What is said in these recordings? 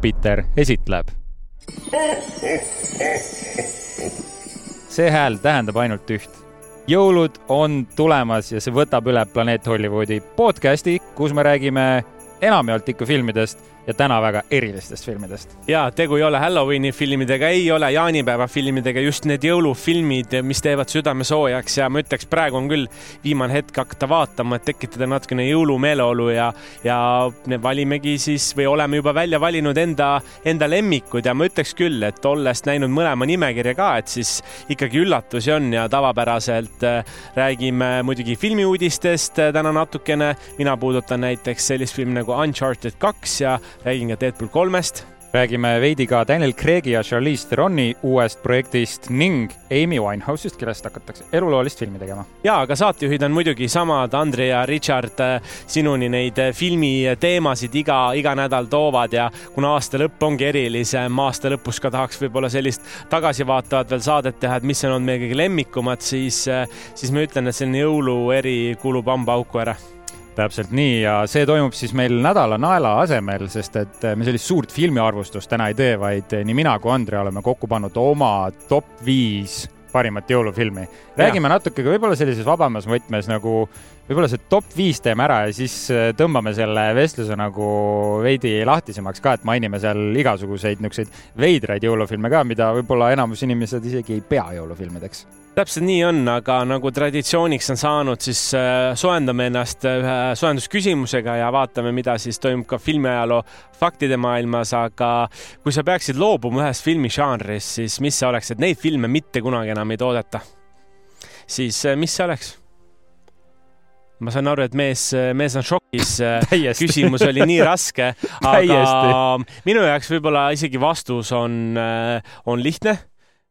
Jupiter esitleb. see hääl tähendab ainult üht. jõulud on tulemas ja see võtab üle Planeet Hollywoodi podcasti, kus me räägime enamjaolt ikka filmidest ja täna väga erilistest filmidest. ja tegu ei ole Halloweeni filmidega, ei ole jaanipäeva filmidega, just need jõulufilmid, mis teevad südame soojaks ja ma ütleks, praegu on küll viimane hetk hakata vaatama, et tekitada natukene jõulumeeleolu ja, ja me valimegi siis või oleme juba välja valinud enda, enda lemmikud ja ma ütleks küll, et olles näinud mõlema nimekirja ka, et siis ikkagi üllatusi on ja tavapäraselt äh, räägime muidugi filmiuudistest äh, täna natukene. mina puudutan näiteks sellist filmi nagu Uncharted kaks ja räägin ka Deadpool kolmest. räägime veidi ka Daniel Craig'i ja Charlize Theroni uuest projektist ning Amy Winehouse'ist, kellest hakatakse eluloolist filmi tegema. ja, aga saatejuhid on muidugi samad, Andre ja Richard äh, sinuni neid äh, filmiteemasid iga, iga nädal toovad ja kuna aasta lõpp ongi erilisem, aasta lõpus ka tahaks võib-olla sellist tagasivaatavat veel saadet teha, et mis on olnud meie kõige lemmikumad, siis, äh, siis ma ütlen, et selline jõulueri kulub hambaauku ära täpselt nii ja see toimub siis meil nädala naela asemel, sest et me sellist suurt filmiarvustust täna ei tee, vaid nii mina kui Andre oleme kokku pannud oma top viis parimat jõulufilmi. räägime ja. natuke ka võib-olla sellises vabamas võtmes nagu võib-olla see top viis teeme ära ja siis äh, tõmbame selle vestluse nagu veidi lahtisemaks ka, et mainime seal igasuguseid niisuguseid veidraid jõulufilme ka, mida võib-olla enamus inimesed isegi ei pea jõulufilmideks täpselt nii on, aga nagu traditsiooniks on saanud, siis äh, soojendame ennast äh, ühe soojendusküsimusega ja vaatame, mida siis toimub ka filmiajaloo faktide maailmas, aga kui sa peaksid loobuma ühest filmižanrist, siis mis see oleks, et neid filme mitte kunagi enam ei toodeta? siis äh, mis see oleks? ma saan aru, et mees, mees on šokis. küsimus oli nii raske, aga minu jaoks võib-olla isegi vastus on, on lihtne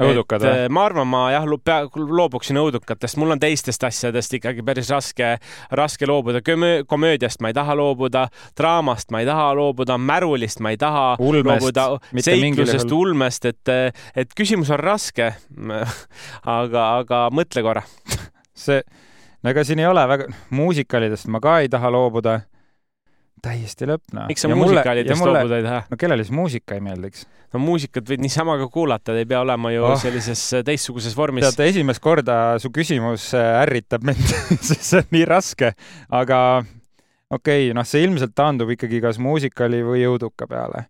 õudukad või? ma arvan, ma jah, loobuksin õudukatest, mul on teistest asjadest ikkagi päris raske, raske loobuda. komöödiast ma ei taha loobuda, draamast ma ei taha loobuda, märulist ma ei taha ulmest, loobuda, seiklusest, ulmest, et, et küsimus on raske. aga, aga mõtle korra see, no ega siin ei ole väga, muusikalidest ma ka ei taha loobuda täiesti lõpp, noh. miks sa muusikalidest loobuda ei taha? no kellele siis muusika ei meeldiks? no muusikat võid niisama ka kuulata, ei pea olema ju oh. sellises äh, teistsuguses vormis. tead, esimest korda su küsimus äh, ärritab mind sest see on nii raske, aga okei okay,, noh, see ilmselt taandub ikkagi kas muusikali või õuduka peale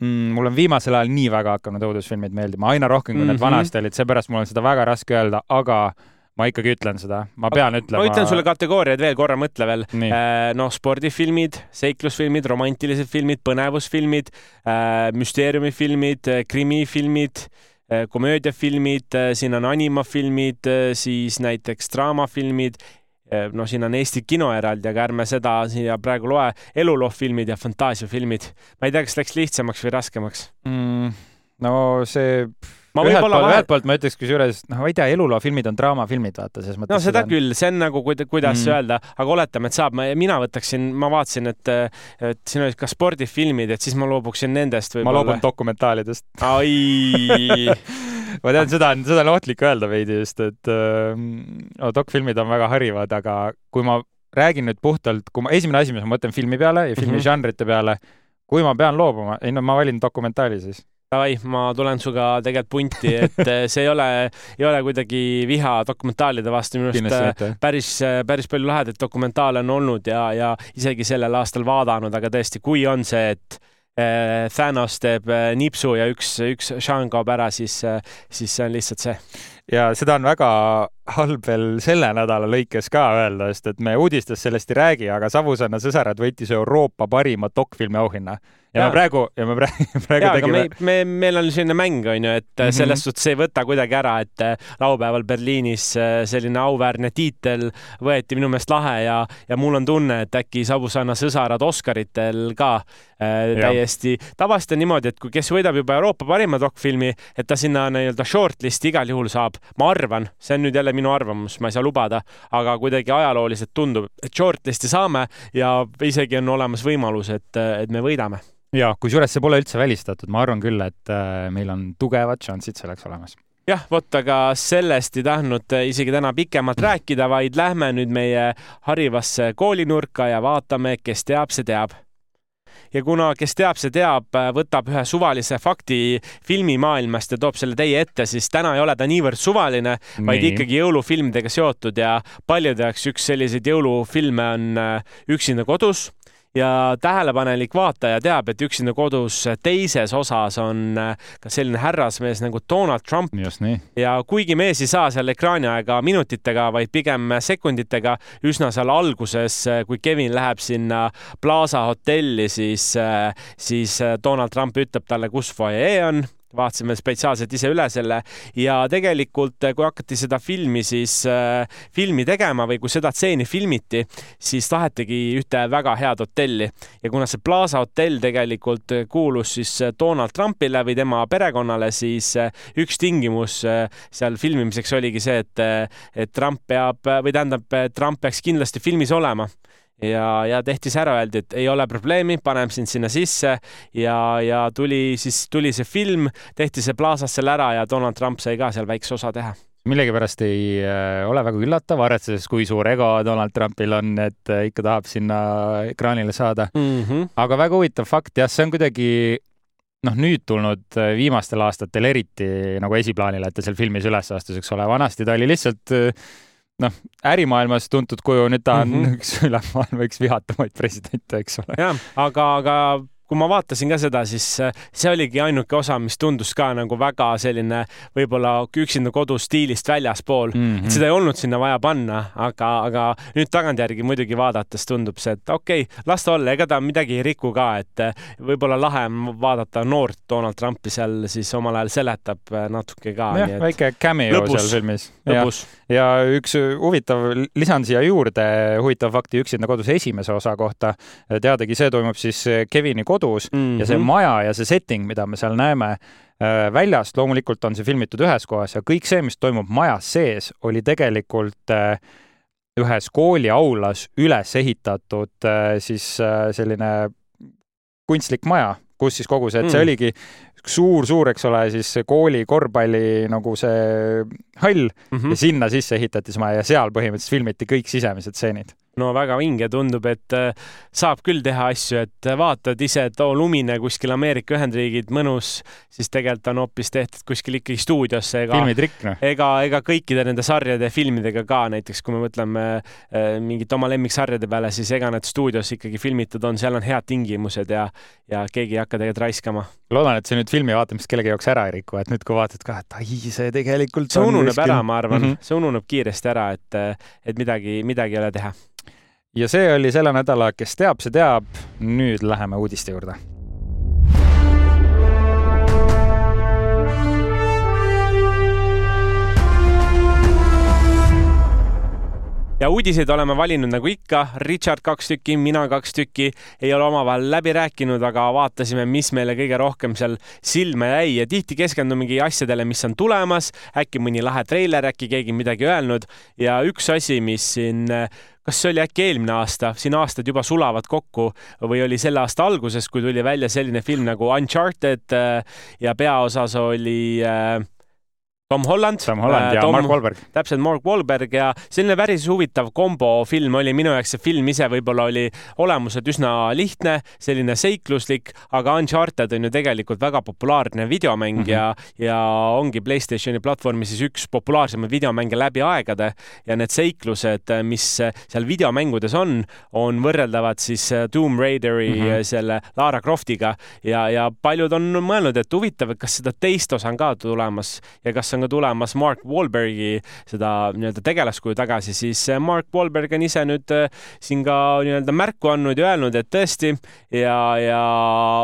mm,. mul on viimasel ajal nii väga hakanud õudusfilmid meeldima, aina rohkem kui mm -hmm. need mhm. vanasti olid, seepärast mul on seda väga raske öelda, aga ma ikkagi ütlen seda, ma pean ütlema. ma ütlen sulle kategooriad veel korra, mõtle veel. Äh, noh, spordifilmid, seiklusfilmid, romantilised filmid, põnevusfilmid, äh, müsteeriumifilmid, äh, krimifilmid, komöödiafilmid, siin on animafilmid, siis näiteks draamafilmid, no siin on Eesti kino eraldi, aga ärme seda siia praegu loe, eluloofilmid ja fantaasiafilmid. ma ei tea, kas läks lihtsamaks või raskemaks mm,? no see ühelt poolt ühelt poolt ma ütleks kusjuures, noh, ma ei tea, eluloofilmid on draamafilmid, vaata, selles mõttes. no seda on... küll, see on nagu, kuidas mm. öelda, aga oletame, et saab, mina võtaksin, ma vaatasin, et, et siin olid ka spordifilmid, et siis ma loobuksin nendest võib-olla. ma loobun dokumentaalidest. ai ma tean, seda on, seda on ohtlik öelda veidi just, et äh, no, dokfilmid on väga harivad, aga kui ma räägin nüüd puhtalt, kui ma, esimene asi, mis ma mõtlen filmi peale ja filmi mm -hmm. žanrite peale, kui ma pean loobuma, ei no ma valin dokumentaali siis Davai, ma tulen sinuga tegelikult punti, et eh, see ei ole, ei ole kuidagi viha dokumentaalide vastu, minu arust eh, päris, eh, päris palju lahedaid dokumentaale on olnud ja, ja isegi sellel aastal vaadanud, aga tõesti, kui on see, et Thanos teeb nipsu ja üks, üks Sean kaob ära, siis, siis see on lihtsalt see. Ja seda on väga halb veel selle nädala lõikes ka öelda, sest et me uudistes sellest ei räägi, aga Savusaare sõsarad võitis Euroopa parima dokfilmi auhinna ja, me praegu, ja me praegu, praegu ja, tegime. me, me, meil on selline mäng, on ju, et mm -hmm. selles suhtes ei võta kuidagi ära, et äh, laupäeval Berliinis äh, selline auväärne tiitel võeti minu meelest lahe ja, ja mul on tunne, et äkki Sabusanna sõsarad Oscaritel ka äh, täiesti. tavaliselt on niimoodi, et kui, kes võidab juba Euroopa parima dokfilmi, et ta sinna nii-öelda shortlist'i igal juhul saab. Ma arvan, see on nüüd jälle minu arvamus, ma ei saa lubada, aga kuidagi ajalooliselt tundub, et shortlist'i saame ja isegi on olemas võimalus, et, et me võidame. Ja kusjuures see pole üldse välistatud, ma arvan küll, et äh, meil on tugevad šansid selleks olemas. Jah, vot, aga sellest ei tahtnud isegi täna pikemalt rääkida, vaid lähme nüüd meie harivasse koolinurka ja vaatame, kes teab, see teab. Ja kuna, kes teab, see teab, võtab ühe suvalise fakti filmimaailmast ja toob selle teie ette, siis täna ei ole ta niivõrd suvaline, vaid Nii. ikkagi jõulufilmidega seotud ja paljude jaoks üks selliseid jõulufilme on äh, Üksinda kodus ja tähelepanelik vaataja teab, et Üksinda kodus teises osas on äh, ka selline härrasmees nagu Donald Trump. Ja kuigi mees ei saa seal ekraani aega minutitega, vaid pigem sekunditega, üsna seal alguses, kui Kevin läheb sinna Plaza hotelli, siis, siis Donald Trump ütleb talle, kus fuajee on vaatasime spetsiaalselt ise üle selle. Ja tegelikult, kui hakati seda filmi siis äh, filmi tegema või kui seda stseeni filmiti, siis tahetigi ühte väga head hotelli. Ja kuna see Plaza hotell tegelikult kuulus siis Donald Trumpile või tema perekonnale, siis äh, üks tingimus äh, seal filmimiseks oligi see, et, et Trump peab või tähendab, Trump peaks kindlasti filmis olema ja, ja tehti see ära, öeldi, et ei ole probleemi, paneme sind sinna sisse ja, ja tuli siis, tuli see film, tehti see Plazas seal ära ja Donald Trump sai ka seal väikse osa teha millegipärast ei äh, ole väga üllatav, arvestades, kui suur ego Donald Trumpil on, et äh, ikka tahab sinna ekraanile saada. mm. -hmm. aga väga huvitav fakt, jah, see on kuidagi noh, nüüd tulnud äh, viimastel aastatel eriti nagu esiplaanile, et ta seal filmis üles astus, eks ole, vanasti ta oli lihtsalt äh, noh, ärimaailmas tuntud kuju, nüüd ta on mm. -hmm. üks üle maailma üks vihatamaid presidente, eks ole. jah, aga, aga kui ma vaatasin ka seda, siis äh, see oligi ainuke osa, mis tundus ka nagu väga selline võib-olla üksinda kodu stiilist väljaspool mm. Mm -hmm. seda ei olnud sinna vaja panna, aga, aga nüüd tagantjärgi muidugi vaadates tundub see, et okei okay,, las ta olla, ega ta midagi ei riku ka, et äh, võib-olla lahe on vaadata noort Donald Trumpi seal siis omal ajal seletab äh, natuke ka. jah, väike cameo lõbus. seal filmis. ja, lõbus. ja üks huvitav, lisan siia juurde huvitava fakti Üksinda kodus esimese osa kohta. teadagi, see toimub siis Kevini kodus mm Mhm. -hmm. ja see maja ja see setting, mida me seal näeme äh, väljast, loomulikult on see filmitud ühes kohas ja kõik see, mis toimub majas sees, oli tegelikult äh, ühes kooliaulas üles ehitatud äh, siis selline kunstlik maja, kus siis kogu see, et see Mm. oligi suur-suur, eks ole, siis kooli korvpalli nagu see hall Mm ja -hmm. sinna sisse ehitati see maja ja seal põhimõtteliselt filmiti kõik sisemised stseenid. No väga vinge tundub, et äh, saab küll teha asju, et äh, vaatad ise, et oo lumine kuskil Ameerika Ühendriigid, mõnus, siis tegelikult on hoopis tehtud kuskil ikkagi stuudiosse ega filmitrikk, noh. ega, ega kõikide nende sarjade ja filmidega ka, näiteks kui me mõtleme äh, mingite oma lemmiksarjade peale, siis ega need stuudios ikkagi filmitud on, seal on head tingimused ja, ja keegi ei hakka tegelikult raiskama. loodan, et see nüüd filmi vaatamist kellegi jaoks ära ei riku, et nüüd, kui vaatad ka, et ai, see tegelikult see ununeb kuskil- ära, ma arvan mm. -hmm. see ununeb kiiresti ära, et, et midagi, midagi ei ole teha. ja see oli selle nädala Kes teab, see teab. nüüd läheme uudiste juurde. Ja uudiseid oleme valinud nagu ikka, Richard kaks tükki, mina kaks tükki, ei ole omavahel läbi rääkinud, aga vaatasime, mis meile kõige rohkem seal silma jäi. Ja tihti keskendumegi asjadele, mis on tulemas, äkki mõni lahe treiler, äkki keegi midagi öelnud. Ja üks asi, mis siin kas see oli äkki eelmine aasta, siin aastad juba sulavad kokku. Või oli selle aasta alguses, kui tuli välja selline film nagu Uncharted ja peaosas oli äh, Tom Holland. Tom Holland ja Mark Wahlberg. täpselt Mark Wahlberg ja selline päris huvitav kombo film oli minu jaoks, see film ise võib-olla oli olemuselt üsna lihtne, selline seikluslik, aga Uncharted on ju tegelikult väga populaarne videomäng mm. -hmm. ja, ja ongi Playstationi platvormi siis üks populaarsemaid videomänge läbi aegade ja need seiklused, mis seal videomängudes on, on võrreldavad siis Tomb Raideri mm. -hmm. selle Lara Croftiga ja, ja paljud on mõelnud, et huvitav, et kas seda teist osa on ka tulemas ja kas on ka tulemas Mark Wahlbergi seda nii-öelda tegelaskuju tagasi, siis äh, Mark Wahlberg on ise nüüd äh, siin ka nii-öelda märku andnud ja öelnud, et tõesti ja, ja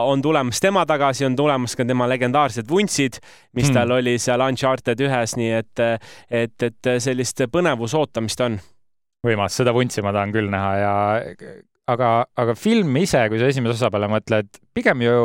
on tulemas tema tagasi, on tulemas ka tema legendaarsed vuntsid, mis Hmm. tal oli seal Uncharted ühes, nii et, et, et sellist põnevuse ootamist on. võimas, seda vuntsi ma tahan küll näha ja aga, aga film ise, kui sa esimese osa peale mõtled, pigem ju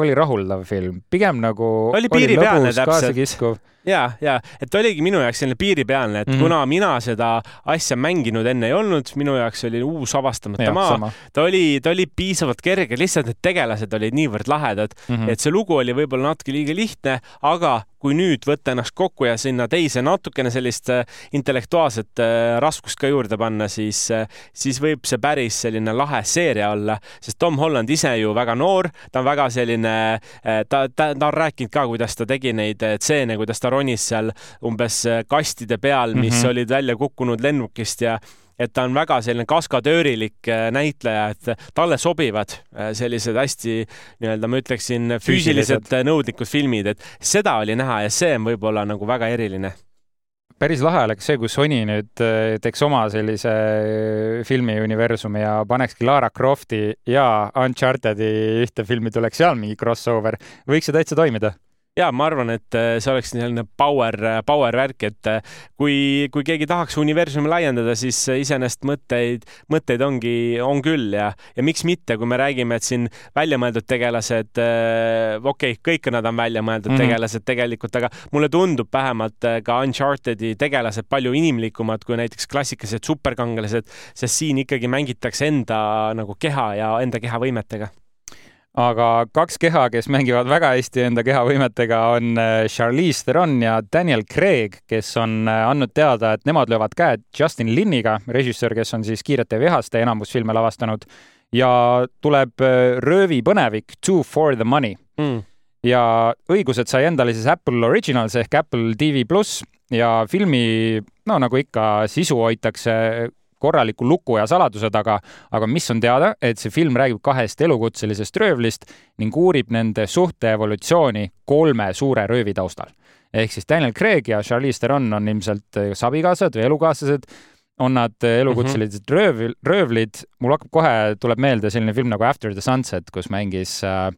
oli rahuldav film, pigem nagu Oli piiripealne täpselt. ja, ja et oligi minu jaoks selline piiripealne, et mm. -hmm. kuna mina seda asja mänginud enne ei olnud, minu jaoks oli uus avastamata jah, maa, ta oli, ta oli piisavalt kerge, lihtsalt need tegelased olid niivõrd lahedad, mm. -hmm. et see lugu oli võib-olla natuke liiga lihtne, aga kui nüüd võtta ennast kokku ja sinna teise natukene sellist äh, intellektuaalset äh, raskust ka juurde panna, siis, siis võib see päris selline lahe seeria olla, sest Tom Holland ise ju väga noor, ta on väga selline, ta, ta, ta on rääkinud ka, kuidas ta tegi neid stseene, kuidas ta ronis seal umbes kastide peal, mis mm -hmm. olid välja kukkunud lennukist ja et ta on väga selline kaskadöörilik äh, näitleja, et talle sobivad äh, sellised hästi nii-öelda ma ütleksin füüsiliselt äh, nõudlikud filmid, et seda oli näha ja see on võib-olla nagu väga eriline päris lahe oleks see, kui Sony nüüd teeks oma sellise filmiuniversumi ja panekski Lara Crofti ja Uncharted'i ühte filmi, tuleks seal mingi crossover. võiks see täitsa toimida ja ma arvan, et äh, see oleks selline power, äh, power värk, et äh, kui, kui keegi tahaks universumi laiendada, siis iseenesest mõtteid, mõtteid ongi, on küll ja, ja miks mitte, kui me räägime, et siin väljamõeldud tegelased, okei okay,, kõik nad on väljamõeldud mm -hmm. tegelased tegelikult, aga mulle tundub vähemalt ka Uncharted'i tegelased palju inimlikumad kui näiteks klassikalised superkangelased, sest siin ikkagi mängitakse enda nagu keha ja enda kehavõimetega aga kaks keha, kes mängivad väga hästi enda kehavõimetega, on äh, Charlize Theron ja Daniel Craig, kes on äh, andnud teada, et nemad löövad käed Justin Linniga, režissöör, kes on siis Kiirete vihaste enamus filme lavastanud ja tuleb äh, röövipõnevik Two for the money mm. ja õigused sai endale siis Apple Originals ehk Apple TV pluss ja filmi, no nagu ikka, sisu hoitakse korraliku luku ja saladuse taga, aga mis on teada, et see film räägib kahest elukutselisest röövlist ning uurib nende suhte evolutsiooni kolme suure röövi taustal. ehk siis Daniel Craig ja Charlize Theron on ilmselt kas abikaasad või elukaaslased, on nad elukutselised mm -hmm. rööv, röövlid, mul hakkab kohe, tuleb meelde selline film nagu After the Sunset, kus mängis äh,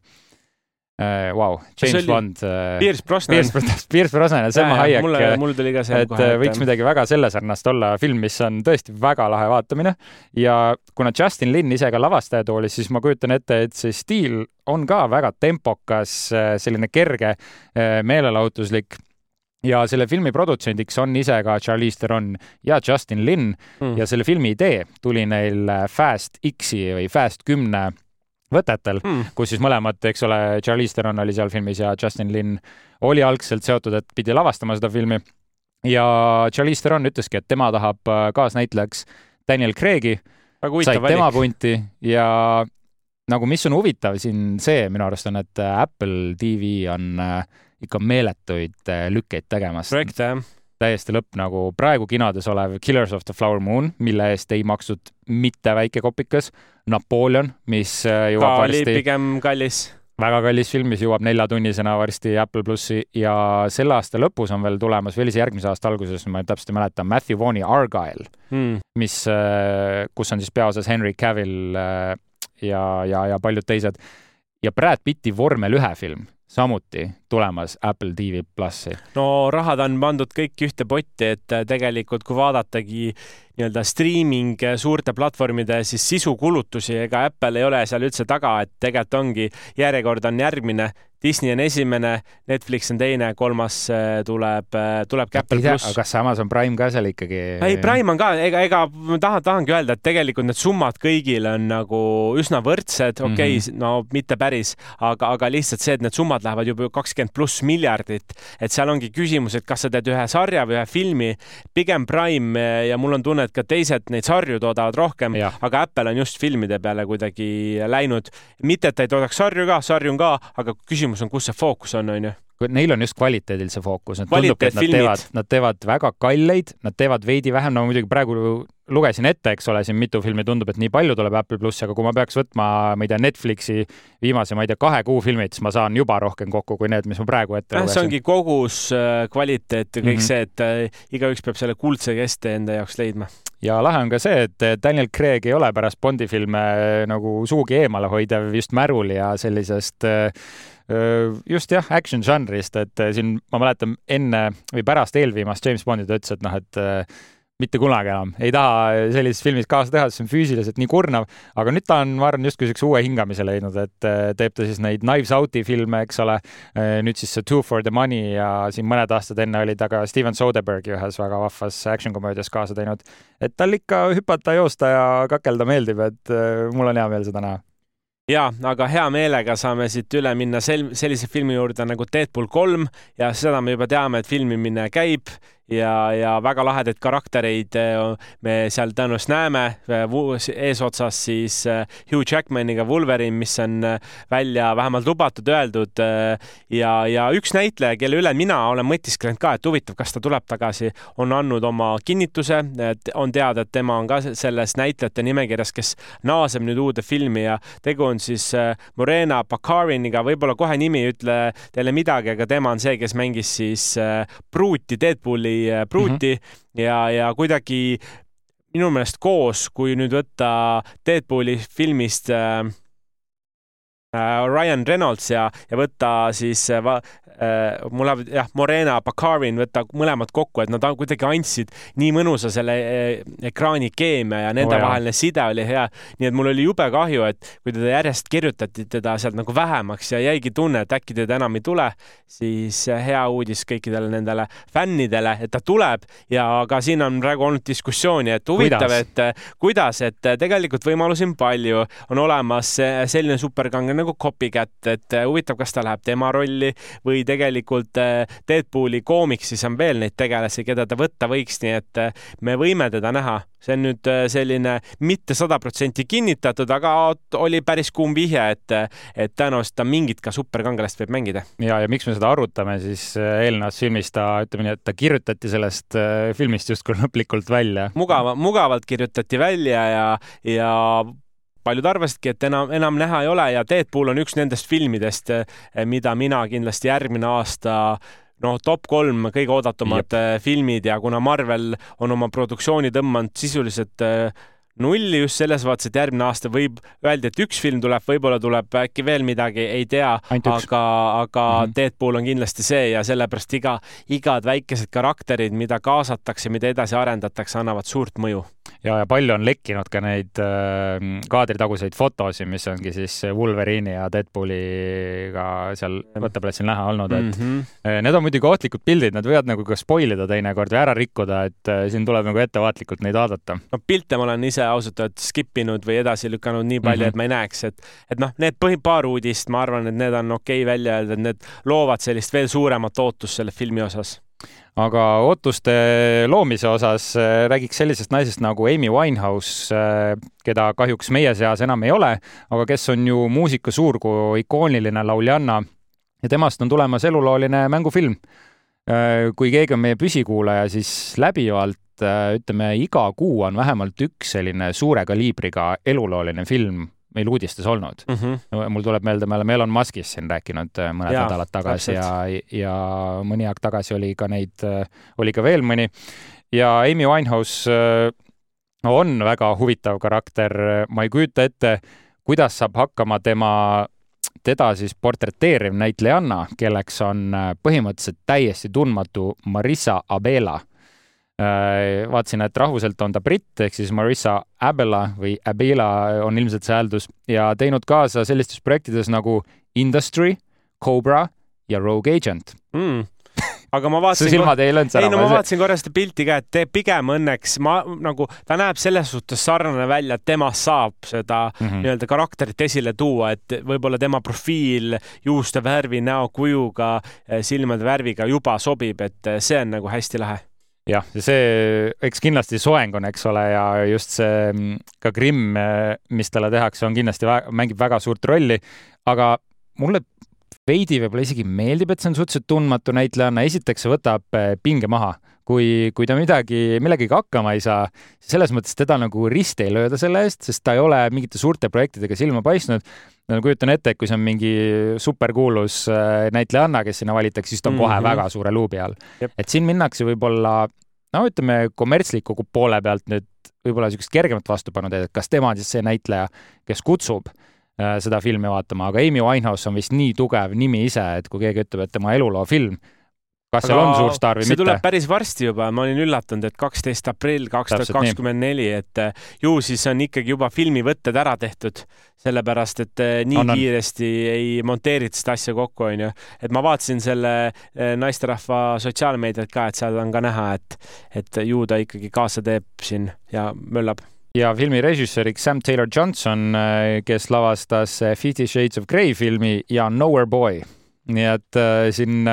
Vau uh, wow., James Bond uh,. Pierce Brosnan. Pierce, Brosnan ja Selma Hayek. mulle, mul tuli ka see et kohe, et võiks midagi väga selle sarnast olla, film, mis on tõesti väga lahe vaatamine ja kuna Justin Lin ise ka lavastaja toolis, siis ma kujutan ette, et see stiil on ka väga tempokas, selline kerge, meelelahutuslik ja selle filmi produtsendiks on ise ka Charlize Theron ja Justin Lin mm. ja selle filmi idee tuli neil Fast X-i või Fast kümne võtetel mm., kus siis mõlemad, eks ole, Charlize Theron oli seal filmis ja Justin Lin oli algselt seotud, et pidi lavastama seda filmi. ja Charlize Theron ütleski, et tema tahab äh, kaasnäitlejaks Daniel Craig'i, sai tema punti ja nagu, mis on huvitav siin see minu arust on, et äh, Apple TV on äh, ikka meeletuid lükkeid tegemas. projekt jah täiesti lõpp nagu praegu kinodes olev Killers of the Flower Moon, mille eest ei makstud mitte väike kopikas. Napoleon, mis äh, jõuab ka varsti. pigem kallis. väga kallis film, mis jõuab neljatunnisena varsti Apple plussi ja selle aasta lõpus on veel tulemas, või oli see järgmise aasta alguses, ma täpselt ei mäleta, Matthew Vaughn'i Argyle mm., mis, äh, kus on siis peaosas Henry Cavill äh, ja, ja, ja paljud teised. ja Brad Pitti vormel ühe film samuti tulemas Apple TV plussi. no rahad on pandud kõik ühte potti, et tegelikult kui vaadatagi nii-öelda streaming suurte platvormide siis sisukulutusi, ega Apple ei ole seal üldse taga, et tegelikult ongi, järjekord on järgmine, Disney on esimene, Netflix on teine, kolmas äh, tuleb, äh, tuleb Apple pluss. kas Amazon Prime ka seal ikkagi? ei, Prime on ka, ega, ega ma tahan, tahangi öelda, et tegelikult need summad kõigil on nagu üsna võrdsed, okei okay, mm, -hmm. no mitte päris, aga, aga lihtsalt see, et need summad lähevad juba kakskümmend pluss miljardit, et seal ongi küsimus, et kas sa teed ühe sarja või ühe filmi, pigem Prime ja mul on tunne, et ka teised neid sarju toodavad rohkem, aga Apple on just filmide peale kuidagi läinud. mitte, et ta ei toodaks sarju ka, sarju on ka, aga küsimus on, kus see fookus on, onju Neil on just kvaliteedil see fookus, et tundub, et nad teevad, nad teevad väga kalleid, nad teevad veidi vähem, no muidugi praegu lugesin ette, eks ole, siin mitu filmi tundub, et nii palju tuleb Apple plussi, aga kui ma peaks võtma, ma ei tea, Netflixi viimase, ma ei tea, kahe kuu filmid, siis ma saan juba rohkem kokku kui need, mis ma praegu ette lugesin. see ongi kogus, äh, kvaliteet ja kõik mm -hmm. see, et äh, igaüks peab selle kuldse keste enda jaoks leidma ja lahe on ka see, et Daniel Craig ei ole pärast Bondi filme nagu sugugi eemale hoidev just märul ja sellisest äh, just jah, action žanrist, et siin ma mäletan enne või pärast eelviimast James Bondi ta ütles, et noh, et mitte kunagi enam, ei taha sellises filmis kaasa teha, see on füüsiliselt nii kurnav, aga nüüd ta on, ma arvan, justkui niisuguse uue hingamise leidnud, et teeb ta siis neid Knives Out'i filme, eks ole, nüüd siis see Two for the Money ja siin mõned aastad enne oli ta ka Steven Soderberghi ühes väga vahvas action komöödias kaasa teinud. et tal ikka hüpata, joosta ja kakelda meeldib, et mul on hea meel seda näha. Ja, aga hea meelega saame siit üle minna sel-, sellise filmi juurde nagu Deadpool kolm ja seda me juba teame, et filmimine käib ja, ja väga lahedaid karaktereid äh, me seal tõenäoliselt näeme. Äh, eesotsas siis äh, Hugh Jackmaniga Wolverine, mis on välja vähemalt lubatud, öeldud. ja, ja üks näitleja, kelle üle mina olen mõtisklenud ka, et huvitav, kas ta tuleb tagasi, on andnud oma kinnituse, et on teada, et tema on ka selles näitlejate nimekirjas, kes naaseb nüüd uude filmi ja tegu on siis Morena Baccariniga, võib-olla kohe nimi ei ütle teile midagi, aga tema on see, kes mängis siis pruuti Deadpooli Äh, pruuti mm -hmm. ja, ja kuidagi minu meelest koos, kui nüüd võtta Deadpooli filmist äh Ryan Reynolds ja, ja võtta siis äh, Äh, mul läheb jah, Morena, Bakarin, võta mõlemad kokku, et nad kuidagi andsid nii mõnusa selle äh, ekraani keemia ja nendevaheline oh, side oli hea. nii et mul oli jube kahju, et kui teda järjest kirjutati teda sealt nagu vähemaks ja jäigi tunne, et äkki teda enam ei tule, siis äh, hea uudis kõikidele nendele fännidele, et ta tuleb. Ja ka siin on praegu olnud diskussiooni, et huvitav, et kuidas, et tegelikult võimalusi on palju, on olemas selline superkangelane nagu Copycat, et huvitav, kas ta läheb tema rolli või tegelikult äh, Deadpooli koomiksis on veel neid tegelasi, keda ta võtta võiks, nii et äh, me võime teda näha. see on nüüd äh, selline mitte sada protsenti kinnitatud, aga oli päris kuum vihje, et, et tõenäoliselt ta mingit ka superkangelast võib mängida. ja, ja miks me seda arutame, siis eelnevas filmis ta, ütleme nii, et ta kirjutati sellest filmist justkui lõplikult välja. mugava, mugavalt kirjutati välja ja, ja paljud arvasidki, et enam, enam näha ei ole ja Deadpool on üks nendest filmidest, eh, mida mina kindlasti järgmine aasta noh, top kolm kõige oodatumad Jep. Eh, filmid ja kuna Marvel on oma produktsiooni tõmmanud sisuliselt eh, nulli just selles vaates, et järgmine aasta võib, öeldi, et üks film tuleb, võib-olla tuleb äkki veel midagi, ei tea, aga, aga mm -hmm. Deadpool on kindlasti see ja sellepärast iga, igad väikesed karakterid, mida kaasatakse, mida edasi arendatakse, annavad suurt mõju ja, ja palju on lekkinud ka neid äh, kaadritaguseid fotosid, mis ongi siis Wolverine'i ja Deadpooliga seal võtteplatsil näha olnud, et mm -hmm. need on muidugi ohtlikud pildid, nad võivad nagu ka spoil ida teinekord või ära rikkuda, et äh, siin tuleb nagu ettevaatlikult neid vaadata. no pilte ma olen ise ausalt öeldes skip inud või edasi lükanud nii palju mm, -hmm. et ma ei näeks, et, et noh, need põhi, paar uudist, ma arvan, et need on okei okay välja öelda, et need loovad sellist veel suuremat ootust selle filmi osas aga ootuste loomise osas äh, räägiks sellisest naisest nagu Amy Winehouse, äh, keda kahjuks meie seas enam ei ole, aga kes on ju muusika suurkuu, ikooniline lauljanna ja temast on tulemas elulooline mängufilm. Äh, kui keegi on meie püsikuulaja, siis läbivalt ütleme, iga kuu on vähemalt üks selline suure kaliibriga elulooline film meil uudistes olnud mm. -hmm. mul tuleb meelde, me oleme Elon Muskist siin rääkinud äh, mõned ja, nädalad tagasi täpselt. ja, ja mõni aeg tagasi oli ka neid, äh, oli ka veel mõni. ja Amy Winehouse äh, on väga huvitav karakter, ma ei kujuta ette, kuidas saab hakkama tema, teda siis portreteeriv näitlejanna, kelleks on põhimõtteliselt täiesti tundmatu Marissa Abela vaatasin, et rahvuselt on ta britt ehk siis Marissa Abela või Abela on ilmselt see hääldus ja teinud kaasa sellistes projektides nagu Industry, Cobra ja Rogue Agent mm aga ma vaatasin. su silmad ei löönud ära? ei no ma vaatasin korra seda pilti ka, et pigem õnneks ma nagu, ta näeb selles suhtes sarnane välja, et temast saab seda mm -hmm. nii-öelda karakterit esile tuua, et võib-olla tema profiil juuste värvi, näokujuga, silmade värviga juba sobib, et see on nagu hästi lahe jah, see, eks kindlasti soeng on, eks ole, ja just see mm, ka Grimm, mis talle tehakse, on kindlasti, mängib väga suurt rolli, aga mulle veidi võib-olla isegi meeldib, et see on suhteliselt tundmatu näitlejanna, esiteks see võtab eh, pinge maha, kui, kui ta midagi, millegagi hakkama ei saa, selles mõttes teda nagu risti ei lööda selle eest, sest ta ei ole mingite suurte projektidega silma paistnud no kujutan ette, et kui see on mingi superkuulus äh, näitlejanna, kes sinna valitakse, siis ta on mm -hmm. kohe väga suure luubi all. et siin minnakse võib-olla no ütleme, kommertsliku poole pealt nüüd võib-olla niisugust kergemat vastupanu teed, et kas tema on siis see näitleja, kes kutsub äh, seda filmi vaatama, aga Amy Winehouse on vist nii tugev nimi ise, et kui keegi ütleb, et tema eluloo kas seal on suur staar või see mitte? see tuleb päris varsti juba, ma olin üllatunud, et kaksteist aprill kaks tuhat kakskümmend neli, et eh, ju siis on ikkagi juba filmivõtted ära tehtud, sellepärast et eh, nii on, on. kiiresti ei monteerita seda asja kokku, onju. et ma vaatasin selle eh, naisterahva sotsiaalmeediat ka, et seal on ka näha, et, et ju ta ikkagi kaasa teeb siin ja möllab ja filmi režissööriks Sam Taylor Johnson, kes lavastas Fifty Shades of Grey filmi ja Nowhere Boy. nii et äh, siin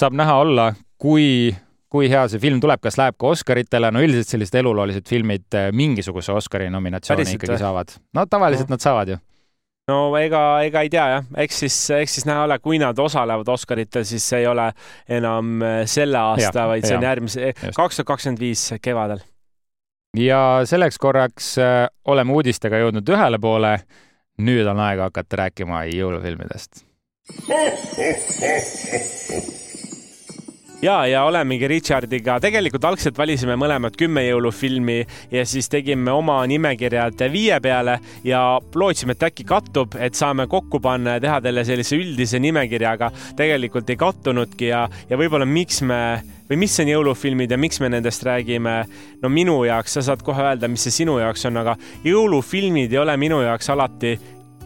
saab näha olla, kui kui hea see film tuleb, kas läheb ka Oscaritele, no üldiselt sellised eluloolised filmid eh, mingisuguse Oscari nominatsiooni Päriselt, ikkagi saavad. no tavaliselt no. nad saavad ju no ega, ega ei tea jah, eks siis, eks siis näha ole, kui nad osalevad Oscaritel, siis see ei ole enam eh, selle aasta, vaid see on järgmise, kaks tuhat kakskümmend viis kevadel. ja selleks korraks oleme uudistega jõudnud ühele poole. nüüd on aega hakata rääkima jõulufilmidest ja, ja olemegi Richardiga, tegelikult algselt valisime mõlemad kümme jõulufilmi ja siis tegime oma nimekirjad viie peale ja lootsime, et äkki kattub, et saame kokku panna ja teha teile sellise üldise nimekirja, aga tegelikult ei kattunudki ja, ja võib-olla miks me või mis on jõulufilmid ja miks me nendest räägime? no minu jaoks, sa saad kohe öelda, mis see sinu jaoks on, aga jõulufilmid ei ole minu jaoks alati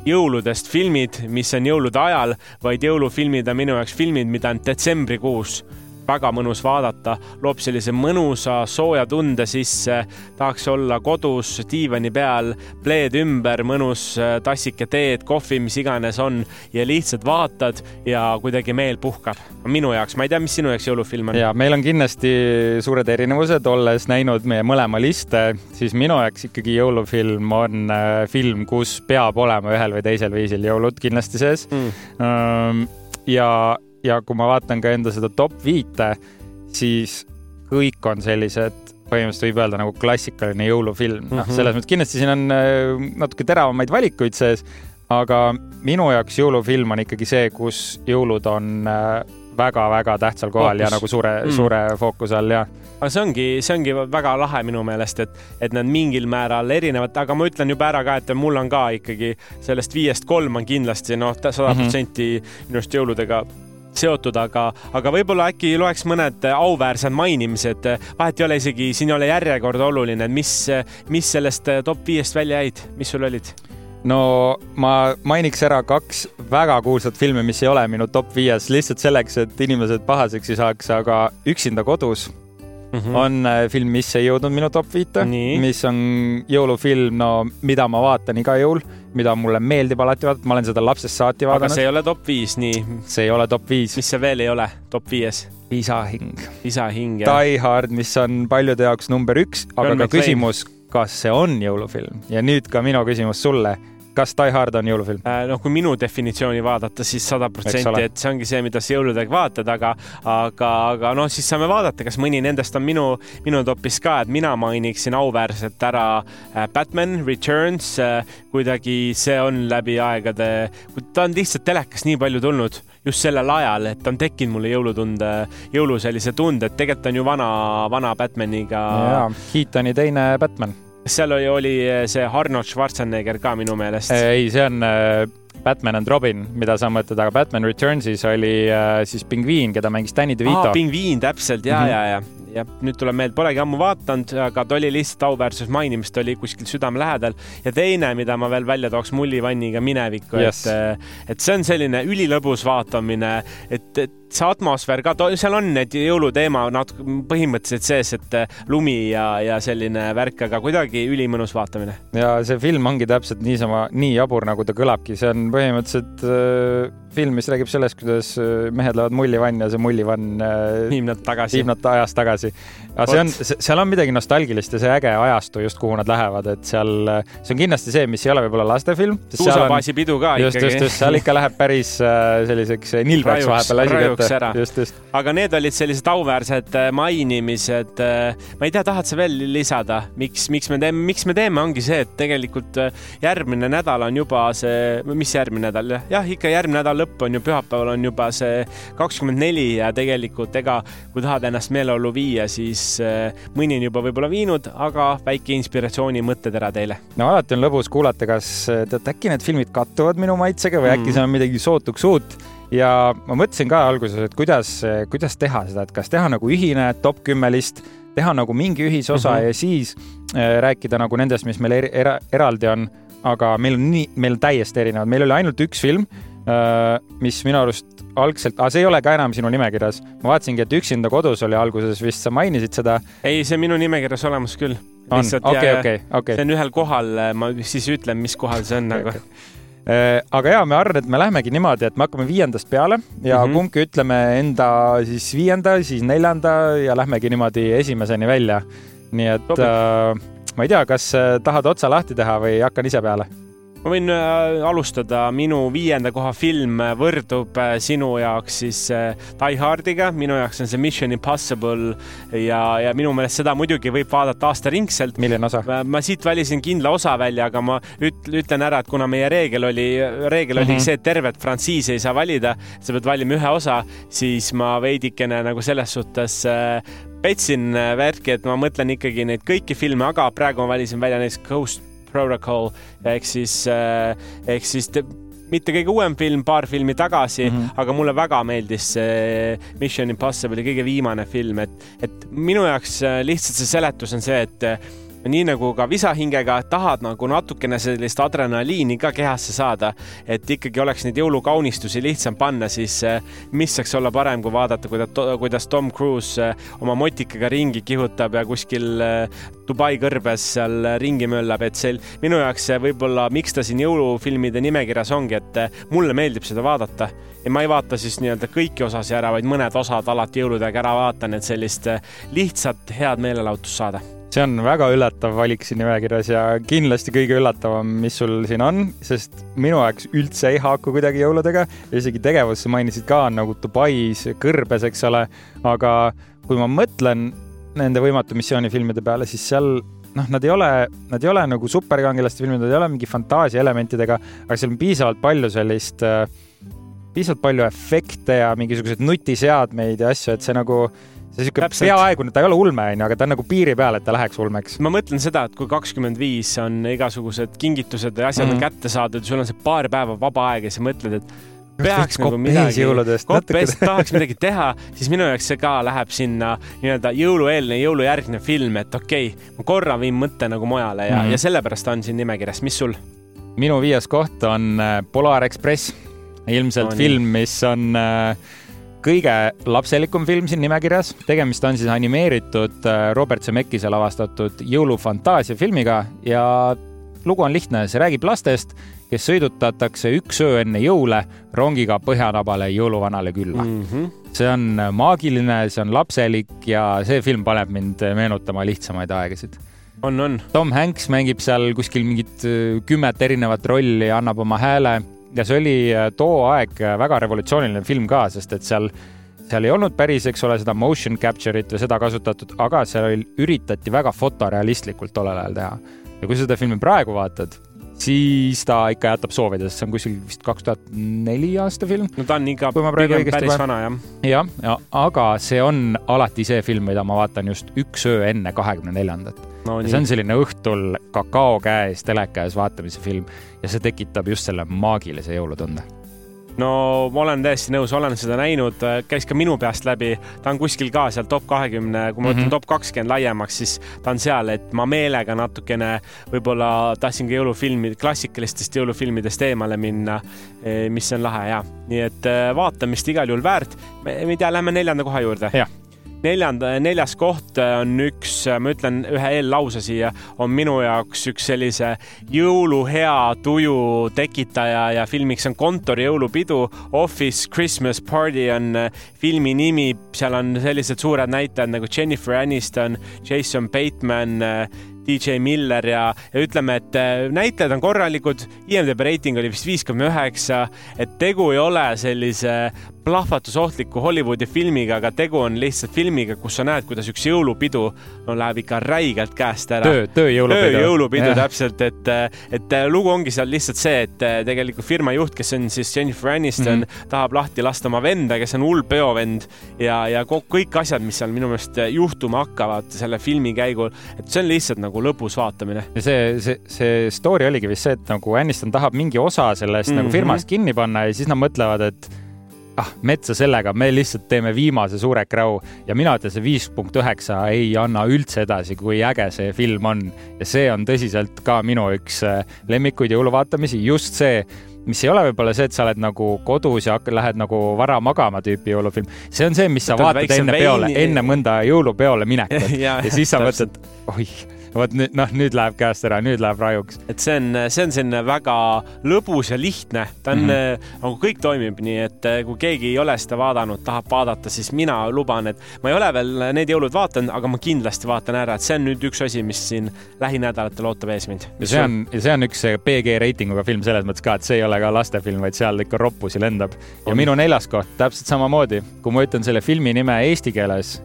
jõuludest filmid, mis on jõulude ajal, vaid jõulufilmid on minu jaoks filmid, mida on detsembrikuus väga mõnus vaadata, loob sellise mõnusa sooja tunde sisse. tahaks olla kodus diivani peal, pleed ümber, mõnus äh, tassike teed, kohvi, mis iganes on ja lihtsalt vaatad ja kuidagi meel puhkab. minu jaoks, ma ei tea, mis sinu jaoks jõulufilm on? ja meil on kindlasti suured erinevused, olles näinud meie mõlema liste, siis minu jaoks ikkagi jõulufilm on äh, film, kus peab olema ühel või teisel viisil jõulud kindlasti sees mm. ja ja kui ma vaatan ka enda seda top viite, siis kõik on sellised, põhimõtteliselt võib öelda nagu klassikaline jõulufilm mm, -hmm. noh, mhm. selles mõttes kindlasti siin on äh, natuke teravamaid valikuid sees, aga minu jaoks jõulufilm on ikkagi see, kus jõulud on väga-väga äh, tähtsal kohal Fookus. ja nagu suure mm., suure fookuse all ja. aga see ongi, see ongi väga lahe minu meelest, et, et nad mingil määral erinevad, aga ma ütlen juba ära ka, et mul on ka ikkagi sellest viiest kolm on kindlasti noh, sada protsenti minu arust jõuludega seotud, aga, aga võib-olla äkki loeks mõned auväärsed mainimised. vahet ei ole isegi, siin ei ole järjekord oluline, mis, mis sellest top viiest välja jäid, mis sul olid? no ma mainiks ära kaks väga kuulsat filmi, mis ei ole minu top viies lihtsalt selleks, et inimesed pahaseks ei saaks, aga Üksinda kodus mm -hmm. on äh, film, mis ei jõudnud minu top viite, mis on jõulufilm, no mida ma vaatan iga jõul, mida mulle meeldib alati vaadata, ma olen seda lapsest saati vaadanud. aga see ei ole top viis, nii? see ei ole top viis. mis see veel ei ole top viies? isahing. isahing, jah. Die Hard, mis on paljude jaoks number üks, aga ka küsimus, kas see on jõulufilm ja nüüd ka minu küsimus sulle kas Die Hard on jõulufilm? Äh, noh, kui minu definitsiooni vaadata siis, sada protsenti, et see ongi see, mida sa jõuludega vaatad, aga, aga, aga noh, siis saame vaadata, kas mõni nendest on minu, minu topis ka, et mina mainiksin auväärselt ära äh, Batman Returns. Äh, kuidagi see on läbi aegade, ta on lihtsalt telekas nii palju tulnud just sellel ajal, et on tekkinud mulle jõulutunde, jõulu sellise tunde, et tegelikult on ju vana, vana Batmaniga. jaa, Keatoni teine Batman seal oli, oli eh, see Arnold Schwarzenegger ka minu meelest. ei, see on eh, Batman and Robin, mida sa mõtled, aga Batman Returnsis oli äh, siis pingviin, keda mängis Danny DeVito. pingviin, täpselt ja mm, -hmm. ja, ja ja nüüd tuleb meelde, polegi ammu vaadanud, aga ta oli lihtsalt auväärsus mainimist, oli kuskil südame lähedal. ja teine, mida ma veel välja tooks mullivanniga minevikku yes., et, et see on selline ülilõbus vaatamine, et, et see atmosfäär ka, seal on need jõuluteema natuke põhimõtteliselt sees, et äh, lumi ja, ja selline värk, aga kuidagi ülimõnus vaatamine. ja see film ongi täpselt niisama, nii jabur, nagu ta kõlabki, see on põhimõtteliselt äh, film, mis räägib sellest, kuidas äh, mehed lähevad mullivanni ja see mullivann äh, viib nad tagasi, viib nad ajas tagasi. aga see on, seal on midagi nostalgilist ja see äge ajastu just, kuhu nad lähevad, et seal, äh, see on kindlasti see, mis ei ole võib-olla lastefilm. suusabaasi pidu ka just, ikkagi. just, just, seal ikka läheb päris äh, selliseks nilbeks vahepeal asi lõpuks ära. aga need olid sellised auväärsed äh, mainimised. Äh, ma ei tea, tahad sa veel lisada, miks, miks me teeme, miks me teeme, ongi see, et tegelikult äh, järgmine nädal on juba see, mis järgmine nädal, jah, ikka järgmine nädal lõpp on ju, pühapäeval on juba see kakskümmend neli ja tegelikult ega kui tahad ennast meeleollu viia, siis mõni on juba võib-olla viinud, aga väike inspiratsiooni mõttetera teile. no alati on lõbus kuulata, kas tead, äkki need filmid kattuvad minu maitsega või mm. äkki seal on midagi sootuks uut ja ma mõtlesin ka alguses, et kuidas, kuidas teha seda, et kas teha nagu ühine top kümme list, teha nagu mingi ühisosa mm -hmm. ja siis rääkida nagu nendest, mis meil er, era, eraldi on. Aga meil on nii, meil on täiesti erinevad, meil oli ainult üks film äh,, mis minu arust algselt, aga see ei ole ka enam sinu nimekirjas. ma vaatasingi, et Üksinda kodus oli alguses vist, sa mainisid seda. ei, see minu nimekirjas olemas küll. on, okei, okei, okei. see on ühel kohal, ma siis ütlen, mis kohal see on nagu okay Äh, aga ja, ma arvan, et me lähemegi niimoodi, et me hakkame viiendast peale ja mm -hmm. kumbki ütleme enda siis viienda, siis neljanda ja lähmegi niimoodi esimeseni välja. nii et äh, ma ei tea, kas äh, tahad otsa lahti teha või hakkan ise peale ma võin äh, alustada, minu viienda koha film võrdub äh, sinu jaoks siis Die Hardiga, minu jaoks on see Mission Impossible ja, ja minu meelest seda muidugi võib vaadata aastaringselt. milline osa? ma siit valisin kindla osa välja, aga ma üt-, ütlen ära, et kuna meie reegel oli, reegel mm -hmm. oli mhm. see, et tervet frantsiisi ei saa valida, sa pead valima ühe osa, siis ma veidikene nagu selles suhtes petsin värki, et ma mõtlen ikkagi neid kõiki filme, aga praegu ma valisin välja näiteks Ghost Protocol ehk siis, eh, ehk siis te, mitte kõige uuem film, paar filmi tagasi mm, -hmm. aga mulle väga meeldis see Mission Impossible'i kõige viimane film, et, et minu jaoks eh, lihtsalt see seletus on see, et nii nagu ka visahingega tahad nagu natukene sellist adrenaliini ka kehasse saada, et ikkagi oleks neid jõulukaunistusi lihtsam panna, siis eh, mis saaks olla parem, kui vaadata, kuidas Tom Cruise eh, oma motikaga ringi kihutab ja kuskil eh, Dubai kõrbes seal ringi möllab, et see minu jaoks võib-olla, miks ta siin jõulufilmide nimekirjas ongi, et mulle meeldib seda vaadata. Ja ma ei vaata siis nii-öelda kõiki osasid ära, vaid mõned osad alati jõulude aega ära vaatan, et sellist lihtsat head meelelahutust saada see on väga üllatav valik siin nimekirjas ja kindlasti kõige üllatavam, mis sul siin on, sest minu jaoks üldse ei haaku kuidagi jõuludega isegi tegevus sa mainisid ka nagu Dubais, kõrbes, eks ole. aga kui ma mõtlen nende Võimatu missiooni filmide peale, siis seal noh, nad ei ole, nad ei ole nagu superkangelaste filmid, nad ei ole mingi fantaasia elementidega, aga seal on piisavalt palju sellist äh, piisavalt palju efekte ja mingisuguseid nutiseadmeid ja asju, et see nagu see sihuke peaaegu, ta ei ole ulme, onju, aga ta on nagu piiri peal, et ta läheks ulmeks. ma mõtlen seda, et kui kakskümmend viis on igasugused kingitused ja asjad mm on mhm. kätte saadud, sul on see paar päeva vaba aeg ja sa mõtled, et peaks nagu midagi, kopp-ees tahaks midagi teha, siis minu jaoks see ka läheb sinna nii-öelda jõulueelne, jõulujärgne film, et okei okay,, ma korra viin mõtte nagu mujale ja mm, -hmm. ja sellepärast on siin nimekirjas, mis sul? minu viies koht on äh, Polar Express, ilmselt no, film, mis on äh, kõige lapselikum film siin nimekirjas. tegemist on siis animeeritud äh, Robert Zemeckise lavastatud jõulufantaasia filmiga ja lugu on lihtne, see räägib lastest, kes sõidutatakse üks öö enne jõule rongiga Põhjanabale jõuluvanale külla mm. -hmm. see on maagiline, see on lapselik ja see film paneb mind meenutama lihtsamaid aegasid on, on. Tom Hanks mängib seal kuskil mingit äh, kümmet erinevat rolli, annab oma hääle ja see oli äh, too aeg äh, väga revolutsiooniline film ka, sest et seal, seal ei olnud päris, eks ole, seda motion capture'it või seda kasutatud, aga seal üritati väga fotorealistlikult tollel ajal teha. ja kui sa seda filmi praegu vaatad, siis ta ikka jätab soovida, sest see on kuskil vist kaks tuhat neli aasta film. no ta on ikka pigem päris vaen. vana, jah. jah, ja aga see on alati see film, mida ma vaatan just üks öö enne kahekümne neljandat no,. see on selline õhtul kakao käes, teleka ees vaatamise film ja see tekitab just selle maagilise jõulutunde no ma olen täiesti nõus, olen seda näinud, käis ka minu peast läbi, ta on kuskil ka seal top kahekümne, kui ma võtan mm -hmm. top kakskümmend laiemaks, siis ta on seal, et ma meelega natukene võib-olla tahtsin ka jõulufilmi, klassikalistest jõulufilmidest eemale minna, eh, mis on lahe ja nii et eh, vaatamist igal juhul väärt. ma ei tea, lähme neljanda koha juurde. jah neljanda, neljas koht on üks, ma ütlen ühe eellause siia, on minu jaoks üks sellise jõuluhea tuju tekitaja ja filmiks on Kontori jõulupidu. Office Christmas Party on filmi nimi, seal on sellised suured näitlejad nagu Jennifer Aniston, Jason Bateman DJ Miller ja, ja ütleme, et äh, näitlejad on korralikud, IMDB reiting oli vist viis koma üheksa, et tegu ei ole sellise plahvatusohtliku Hollywoodi filmiga, aga tegu on lihtsalt filmiga, kus sa näed, kuidas üks jõulupidu no läheb ikka räigelt käest ära. töö, tööjõulupidu. tööjõulupidu täpselt, et, et lugu ongi seal lihtsalt see, et tegelikult firma juht, kes on siis Jennifer Aniston mm, -hmm. tahab lahti lasta oma venda, kes on hull peovend ja, ja kõik asjad, mis seal minu meelest juhtuma hakkavad selle filmi käigul, et see on lihtsalt nagu lõbus vaatamine. ja see, see, see story oligi vist see, et nagu Aniston tahab mingi osa sellest mm -hmm. nagu firmast kinni panna ja siis nad mõtlevad, et ah, metsa sellega, me lihtsalt teeme viimase suure kräu ja mina ütlen, see viis punkt üheksa ei anna üldse edasi, kui äge see film on. ja see on tõsiselt ka minu üks äh, lemmikuid jõuluvaatamisi, just see mis ei ole võib-olla see, et sa oled nagu kodus ja lähed nagu vara magama tüüpi jõulufilm. see on see, mis sa Võtad vaatad enne peole, enne mõnda jõulupeole minekut. Ja, ja siis sa mõtled, oih, vot nüüd noh, nüüd läheb käest ära, nüüd läheb rajuks. et see on, see on selline väga lõbus ja lihtne, ta on mm -hmm. nagu kõik toimib nii, et eh, kui keegi ei ole seda vaadanud, tahab vaadata, siis mina luban, et ma ei ole veel need jõulud vaadanud, aga ma kindlasti vaatan ära, et see on nüüd üks asi, mis siin lähinädalatel ootab ees mind. ja see on, ja see on üks PG reitinguga film selles mõttes ka, et see ei ole ka lastefilm, vaid seal ikka roppusi lendab. ja minu neljas koht täpselt samamoodi, kui ma ütlen selle filmi nime eesti keeles,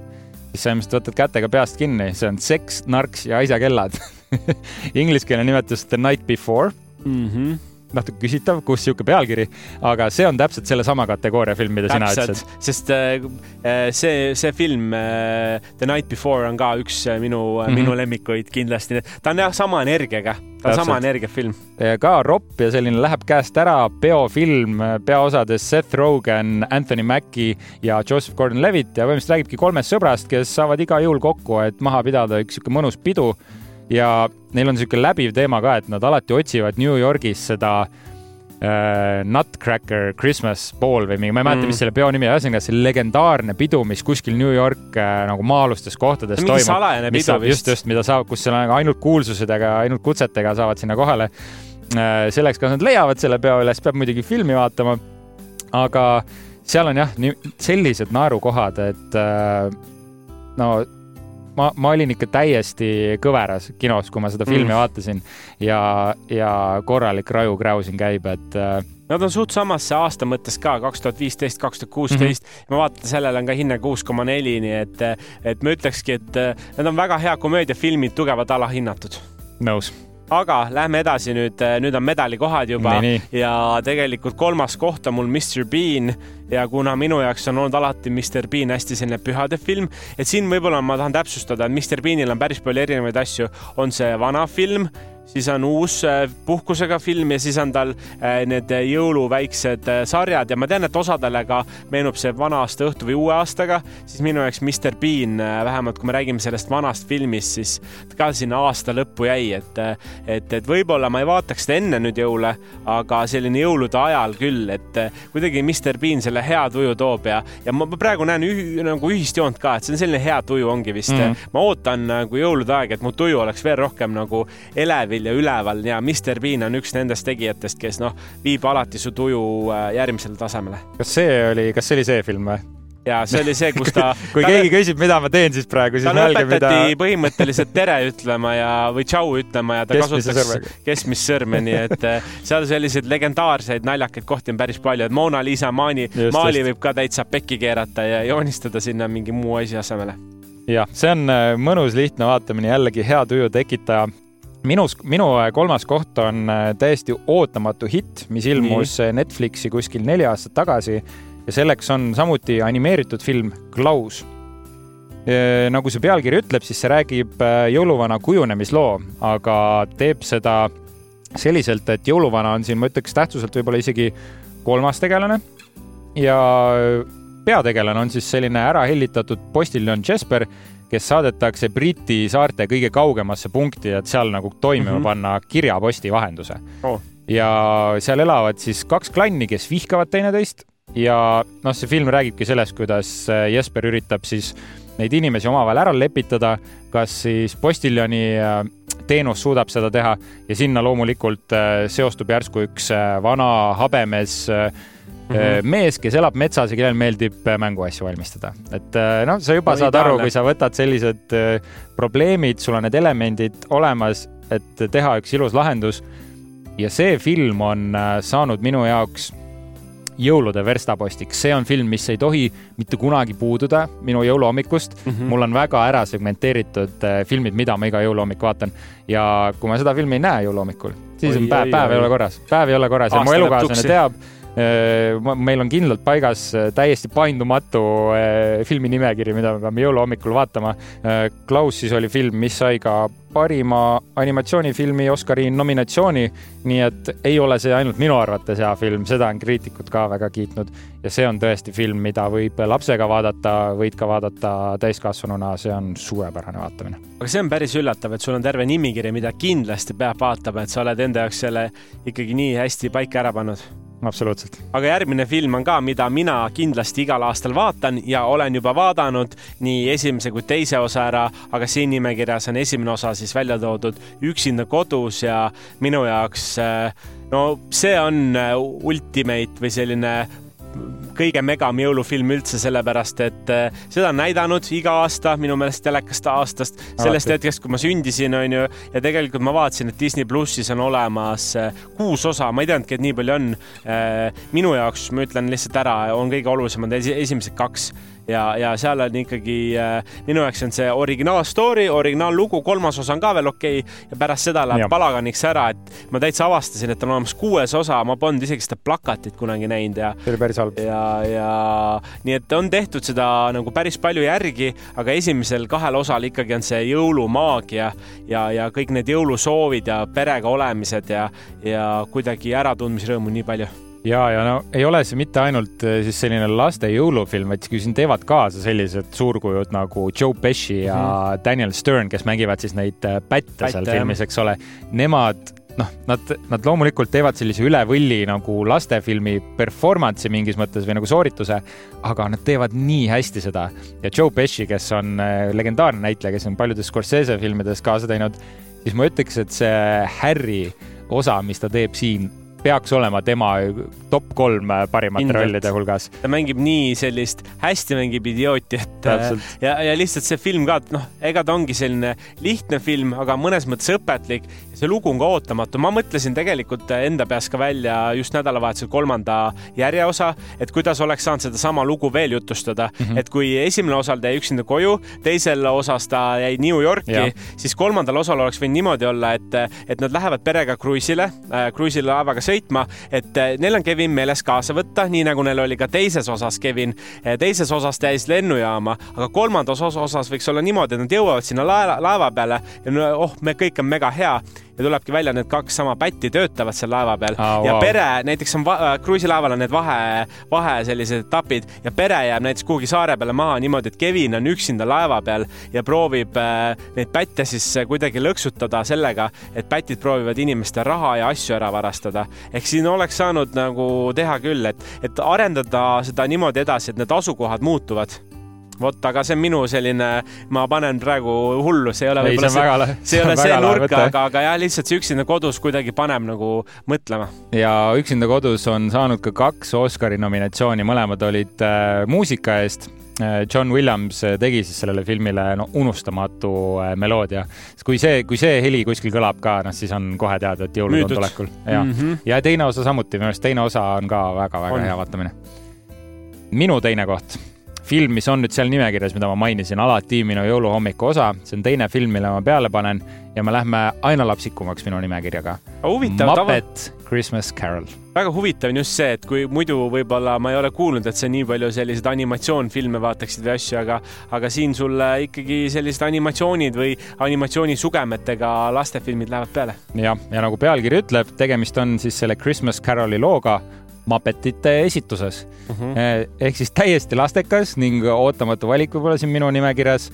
ilmselt võtad kätega peast kinni, see on Seks, narks ja asjakellad Ingliskeelne nimetus The Night Before mm. -hmm. Natuke küsitav, kus sihuke pealkiri, aga see on täpselt sellesama kategooria film, mida sina täpselt ütlesid., sest äh, see, see film äh, The Night Before on ka üks äh, minu mm, Mhm. -hmm. minu lemmikuid kindlasti. ta on jah sama energiaga, ta on sama Täpselt. energiafilm. ka ropp ja selline läheb käest ära peofilm peaosades Seth Rogen, Anthony Mackie ja Joseph Gordon-Levitt ja põhimõtteliselt räägibki kolmest sõbrast, kes saavad iga jõul kokku, et maha pidada üks sihuke mõnus pidu. Ja neil on sihuke läbiv teema ka, et nad alati otsivad New Yorgis seda äh, Nutcracker Christmas Ball või mingi, ma ei mäleta Mm. mis selle peo nimi ühesõnaga see legendaarne pidu, mis kuskil New York äh, nagu maa-alustes kohtades mingi toimub salajane pidu saab just, vist. just, mida saab, kus seal on nagu ainult kuulsusedega, ainult kutsetega saavad sinna kohale. selleks, kas nad leiavad selle peo üles, peab muidugi filmi vaatama. aga seal on jah, sellised naerukohad, et äh, no ma, ma olin ikka täiesti kõveras kinos, kui ma seda filmi Mm. vaatasin ja, ja korralik raju-kräu siin käib, et äh, Nad on suht samasse aasta mõttes ka kaks tuhat viisteist, kaks tuhat kuusteist. ma vaatan, sellel on ka hinne kuus koma neli, nii et, et ma ütlekski, et eh, need on väga hea komöödiafilmid, tugevalt alahinnatud. nõus. Aga lähme edasi nüüd, nüüd on medalikohad juba Nii, ja tegelikult kolmas koht on mul Mr Bean. Ja kuna minu jaoks on olnud alati Mr Bean hästi selline pühade film, et siin võib-olla ma tahan täpsustada, et Mr Beanil on päris palju erinevaid asju, on see vana film, siis on uus äh, puhkusega film ja siis on tal äh, need jõuluväiksed äh, sarjad ja ma tean, et osadele ka meenub see vana aasta õhtu või uue aastaga, siis minu jaoks Mr Bean, vähemalt kui me räägime sellest vanast filmist, siis ka sinna aasta lõppu jäi, et, et, et võib-olla ma ei vaataks seda enne nüüd jõule, aga selline jõulude ajal küll, et kuidagi Mr Bean selle hea tuju toob ja, ja ma praegu näen üh, nagu ühist joont ka, et see on selline hea tuju ongi vist mm. -hmm. ma ootan nagu jõulude aeg, et mu tuju oleks veel rohkem nagu elevil ja üleval ja Mr Bean on üks nendest tegijatest, kes noh, viib alati su tuju äh, järgmisele tasemele kas see oli, kas see oli see film või? ja see oli see, kus ta kui keegi küsib, mida ma teen siis praegu, siis mõelge, mida põhimõtteliselt tere ütlema ja, või tšau ütlema ja ta Keskmise kasutas keskmist sõrme, nii et eh, seal selliseid legendaarseid naljakaid kohti on päris palju, et Mona Lisa maani, maali võib ka täitsa pekki keerata ja joonistada sinna mingi muu asja asemele. jah, see on äh, mõnus lihtne vaatamine, jällegi hea tuju tekitaja. minus, minu äh, kolmas koht on äh, täiesti ootamatu hitt, mis ilmus Nii. Netflixi kuskil neli aastat tagasi ja selleks on samuti animeeritud film Klaus. nagu see pealkiri ütleb, siis see räägib äh, jõuluvana kujunemisloo, aga teeb seda selliselt, et jõuluvana on siin, ma ütleks tähtsuselt võib-olla isegi kolmas tegelane ja peategelane on siis selline ära hellitatud postiljon Jesper, kes saadetakse Briti saarte kõige kaugemasse punkti, et seal nagu toimima mm. -hmm. panna kirjaposti vahenduse Oh. ja seal elavad siis kaks klanni, kes vihkavad teineteist ja noh, see film räägibki sellest, kuidas äh, Jesper üritab siis neid inimesi omavahel ära lepitada, kas siis postiljoni äh, teenus suudab seda teha ja sinna loomulikult äh, seostub järsku üks vana habemes äh, -hmm. mees, kes elab metsas ja kellel meeldib äh, mänguasju valmistada. et äh, noh, sa juba No saad aru, ideaalne. kui sa võtad sellised probleemid, sul on need elemendid olemas, et teha üks ilus lahendus. ja see film on saanud minu jaoks jõulude verstapostiks, see on film, mis ei tohi mitte kunagi puududa minu jõuluhommikust mm. -hmm. mul on väga ära segmenteeritud filmid, mida ma iga jõuluhommik vaatan ja kui ma seda filmi ei näe jõuluhommikul, siis Oi, on päev, päev ei ole korras, päev ei ole korras ja mu elukaaslane teab, meil on kindlalt paigas täiesti paindumatu filmi nimekiri, mida me peame jõuluhommikul vaatama. Klaus siis oli film, mis sai ka parima animatsioonifilmi Oscari nominatsiooni. nii et ei ole see ainult minu arvates hea film, seda on kriitikud ka väga kiitnud ja see on tõesti film, mida võib lapsega vaadata, võid ka vaadata täiskasvanuna, see on suurepärane vaatamine. aga see on päris üllatav, et sul on terve nimikiri, mida kindlasti peab vaatama, et sa oled enda jaoks selle ikkagi nii hästi paika ära pannud absoluutselt. aga järgmine film on ka, mida mina kindlasti igal aastal vaatan ja olen juba vaadanud nii esimese kui teise osa ära, aga siin nimekirjas on esimene osa siis välja toodud Üksinda kodus ja minu jaoks äh, no see on äh, ultimate või selline kõige megam jõulufilm üldse, sellepärast et äh, seda on näidanud iga aasta minu meelest telekast aastast, sellest Alati. hetkest, kui ma sündisin, onju, ja tegelikult ma vaatasin, et Disney plussis on olemas äh, kuus osa, ma ei teadnudki, et nii palju on. Äh, minu jaoks, ma ütlen lihtsalt ära, on kõige olulisemad esimesed kaks ja, ja seal on ikkagi äh, minu jaoks on see originaal story, originaallugu, kolmas osa on ka veel okei okay, ja pärast seda läheb ja. palaganiks ära, et ma täitsa avastasin, et on olemas kuues osa, ma polnud isegi seda plakatit kunagi näinud ja. see oli päris halb. ja, ja nii et on tehtud seda nagu päris palju järgi, aga esimesel kahel osal ikkagi on see jõulumaagia ja, ja kõik need jõulusoovid ja perega olemised ja, ja kuidagi äratundmisrõõmu nii palju ja, ja no ei ole see mitte ainult äh, siis selline laste jõulufilm, vaid siin teevad kaasa sellised suurkujud nagu Joe Pesci ja mm -hmm. Daniel Stern, kes mängivad siis neid äh, pätte seal filmis, eks ole. Nemad noh, nad, nad loomulikult teevad sellise üle võlli nagu lastefilmi performance'i mingis mõttes või nagu soorituse, aga nad teevad nii hästi seda. ja Joe Pesci, kes on äh, legendaarne näitleja, kes on paljudes Scorsese filmides kaasa teinud, siis ma ütleks, et see Harry osa, mis ta teeb siin peaks olema tema top kolm parimate Indelt. rollide hulgas. ta mängib nii sellist, hästi mängib idiooti, et äh, Täpselt. ja, ja lihtsalt see film ka, et noh, ega ta ongi selline lihtne film, aga mõnes mõttes õpetlik. see lugu on ka ootamatu, ma mõtlesin tegelikult enda peas ka välja just nädalavahetusel kolmanda järjeosa, et kuidas oleks saanud sedasama lugu veel jutustada mm, -hmm. et kui esimene osal ta jäi üksinda koju, teisel osas ta jäi New Yorki, siis kolmandal osal oleks võinud niimoodi olla, et, et nad lähevad perega kruiisile äh,, kruiisilaevaga sõitma sõitma, et eh, neil on Kevin meeles kaasa võtta, nii nagu neil oli ka teises osas Kevin. Eh, teises osas ta jäi lennujaama, aga kolmandas osas võiks olla niimoodi, et nad jõuavad sinna laeva, laeva peale ja no, oh, me kõik on mega hea ja tulebki välja, need kaks sama pätti töötavad seal laeva peal ah, ja wow. pere, näiteks on äh, kruiisilaeval on need vahe, vahe sellised etapid ja pere jääb näiteks kuhugi saare peale maha niimoodi, et Kevin on üksinda laeva peal ja proovib äh, neid pätte siis äh, kuidagi lõksutada sellega, et pätid proovivad inimeste raha ja asju ära varastada. ehk siin oleks saanud nagu teha küll, et, et arendada seda niimoodi edasi, et need asukohad muutuvad vot, aga see on minu selline, ma panen praegu hullu, see ei ole võib-olla see, see ei ole see nurk, aga, aga jah, lihtsalt see üksinda kodus kuidagi paneb nagu mõtlema. ja Üksinda kodus on saanud ka kaks Oscari nominatsiooni, mõlemad olid äh, muusika eest äh, John Williams äh, tegi siis sellele filmile no unustamatu äh, meloodia. kui see, kui see heli kuskil kõlab ka, noh siis on kohe teada, et jõulud on tulekul. ja mm, -hmm. ja teine osa samuti, minu arust teine osa on ka väga-väga hea vaatamine. minu teine koht film, mis on nüüd seal nimekirjas, mida ma mainisin, alati minu jõuluhommiku osa, see on teine film, mille ma peale panen ja me lähme aina lapsikumaks minu nimekirjaga. Muppet tava... Christmas Carol. väga huvitav on just see, et kui muidu võib-olla ma ei ole kuulnud, et sa nii palju selliseid animatsioonfilme vaataksid või asju, aga, aga siin sulle ikkagi sellised animatsioonid või animatsioonisugemetega lastefilmid lähevad peale. jah, ja nagu pealkiri ütleb, tegemist on siis selle Christmas Caroli looga Muppetite esituses. Mhm. -huh. ehk siis täiesti lastekas ning ootamatu valik võib-olla siin minu nimekirjas.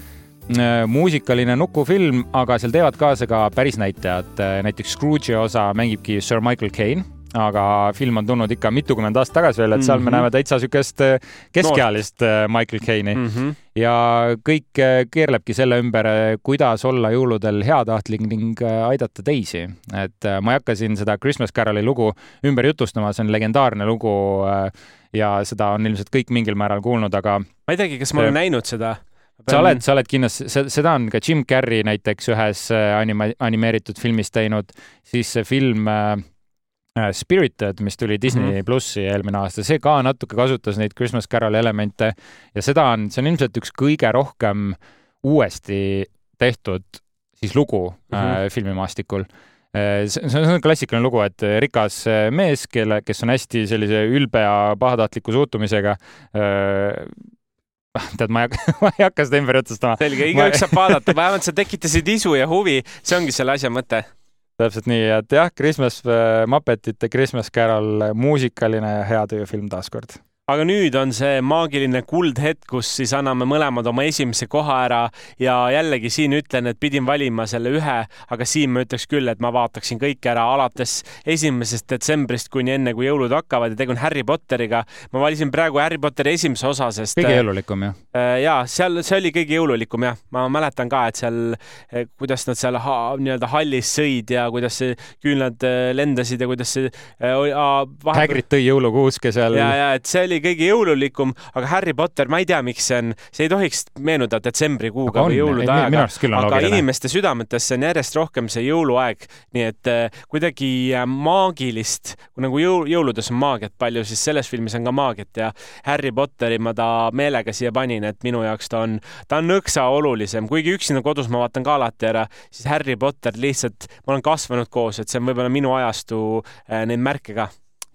Eh, muusikaline nukufilm, aga seal teevad kaasa ka päris näitlejad. Eh, näiteks Scrooge'i osa mängibki Sir Michael Caine aga film on tulnud ikka mitukümmend aastat tagasi veel, et seal mm -hmm. me mhm. näeme täitsa siukest keskealist. Äh, Michael Caine'i mm. -hmm. Ja kõik äh, keerlebki selle ümber, kuidas olla jõuludel heatahtlik ning aidata teisi. et ma ei hakka siin seda Christmas Caroli lugu ümber jutustama, see on legendaarne lugu ja seda on ilmselt kõik mingil määral kuulnud, aga. ma ei teagi, kas ma olen näinud seda sa oled, sa oled kindlasti, seda on ka Jim Carrey näiteks ühes anima-, animeeritud filmis teinud, siis see film äh, Äh, Spirited, mis tuli Disney mm -hmm. plussi eelmine aasta, see ka natuke kasutas neid Christmas Caroli elemente ja seda on, see on ilmselt üks kõige rohkem uuesti tehtud siis lugu mm -hmm. äh, filmimaastikul. see on klassikaline lugu, et rikas mees, kelle, kes on hästi sellise ülbe ja pahatahtliku suhtumisega tead, ma ei hakka, ma ei hakka seda ümber jutustama. selge, igaüks saab vaadata, vähemalt sa tekitasid isu ja huvi, see ongi selle asja mõte. Täpselt nii, et jah, Christmas, äh, Muppetite Christmas Carol, muusikaline ja hea tööfilm taaskord aga nüüd on see maagiline kuldhetk, kus siis anname mõlemad oma esimese koha ära ja jällegi siin ütlen, et pidin valima selle ühe, aga siin ma ütleks küll, et ma vaataksin kõik ära alates esimesest detsembrist kuni enne, kui jõulud hakkavad ja tegu on Harry Potteriga. ma valisin praegu Harry Potteri esimese osa, sest. kõige jõululikum jah? Äh, ja seal, see oli kõige jõululikum jah, ma mäletan ka, et seal, äh, kuidas nad seal ha, nii-öelda hallis sõid ja kuidas küünlad äh, lendasid ja kuidas see äh,. Hagrid tõi jõulukuuske seal. ja, ja et see oli oli kõige jõululikum, aga Harry Potter, ma ei tea, miks see on, see ei tohiks meenuda detsembrikuuga või jõulude ajaga, aga loogiline. inimeste südametesse on järjest rohkem see jõuluaeg, nii et äh, kuidagi äh, maagilist, nagu jõul, jõuludes on maagiat palju, siis selles filmis on ka maagiat ja Harry Potteri ma ta meelega siia panin, et minu jaoks ta on, ta on nõksa olulisem, kuigi üksinda kodus ma vaatan ka alati ära, siis Harry Potter lihtsalt, ma olen kasvanud koos, et see on võib-olla minu ajastu äh, neid märke ka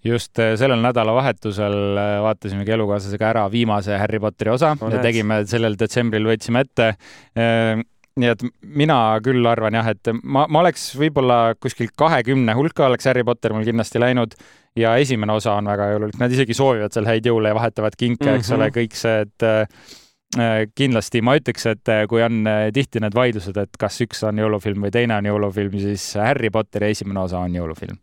just äh, sellel nädalavahetusel äh, vaatasimegi elukaaslasega ära viimase Harry Potteri osa no, ja tegime sellel detsembril, võtsime ette. Äh, nii et mina küll arvan jah, et ma, ma oleks võib-olla kuskil kahekümne hulka oleks Harry Potter mul kindlasti läinud ja esimene osa on väga jõululik, nad isegi soovivad seal häid jõule ja vahetavad kinke mm, -hmm. eks ole, mhm. kõik see, et kindlasti ma ütleks, et kui on tihti need vaidlused, et kas üks on jõulufilm või teine on jõulufilm, siis Harry Potteri esimene osa on jõulufilm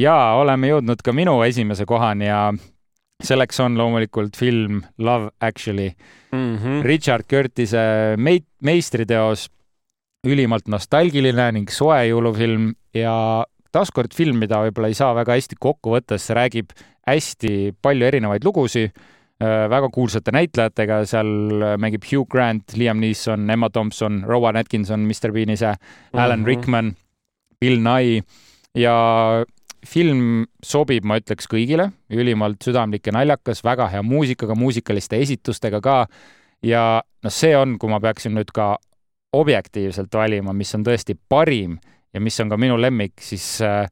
ja oleme jõudnud ka minu esimese kohani ja selleks on loomulikult film Love Actually mm. -hmm. Richard Curtise meit-, meistriteos, ülimalt nostalgiline ning soe jõulufilm ja taaskord film, mida võib-olla ei saa väga hästi kokku võtta, sest see räägib hästi palju erinevaid lugusid, äh, väga kuulsate näitlejatega, seal mängib Hugh Grant, Liam Neeson, Emma Thompson, Rowan Atkinson, Mr Bean ise mm, -hmm. Alan Rickman, Bill Nye ja film sobib, ma ütleks kõigile, ülimalt südamlik ja naljakas, väga hea muusikaga, muusikaliste esitustega ka. ja noh, see on, kui ma peaksin nüüd ka objektiivselt valima, mis on tõesti parim ja mis on ka minu lemmik, siis äh,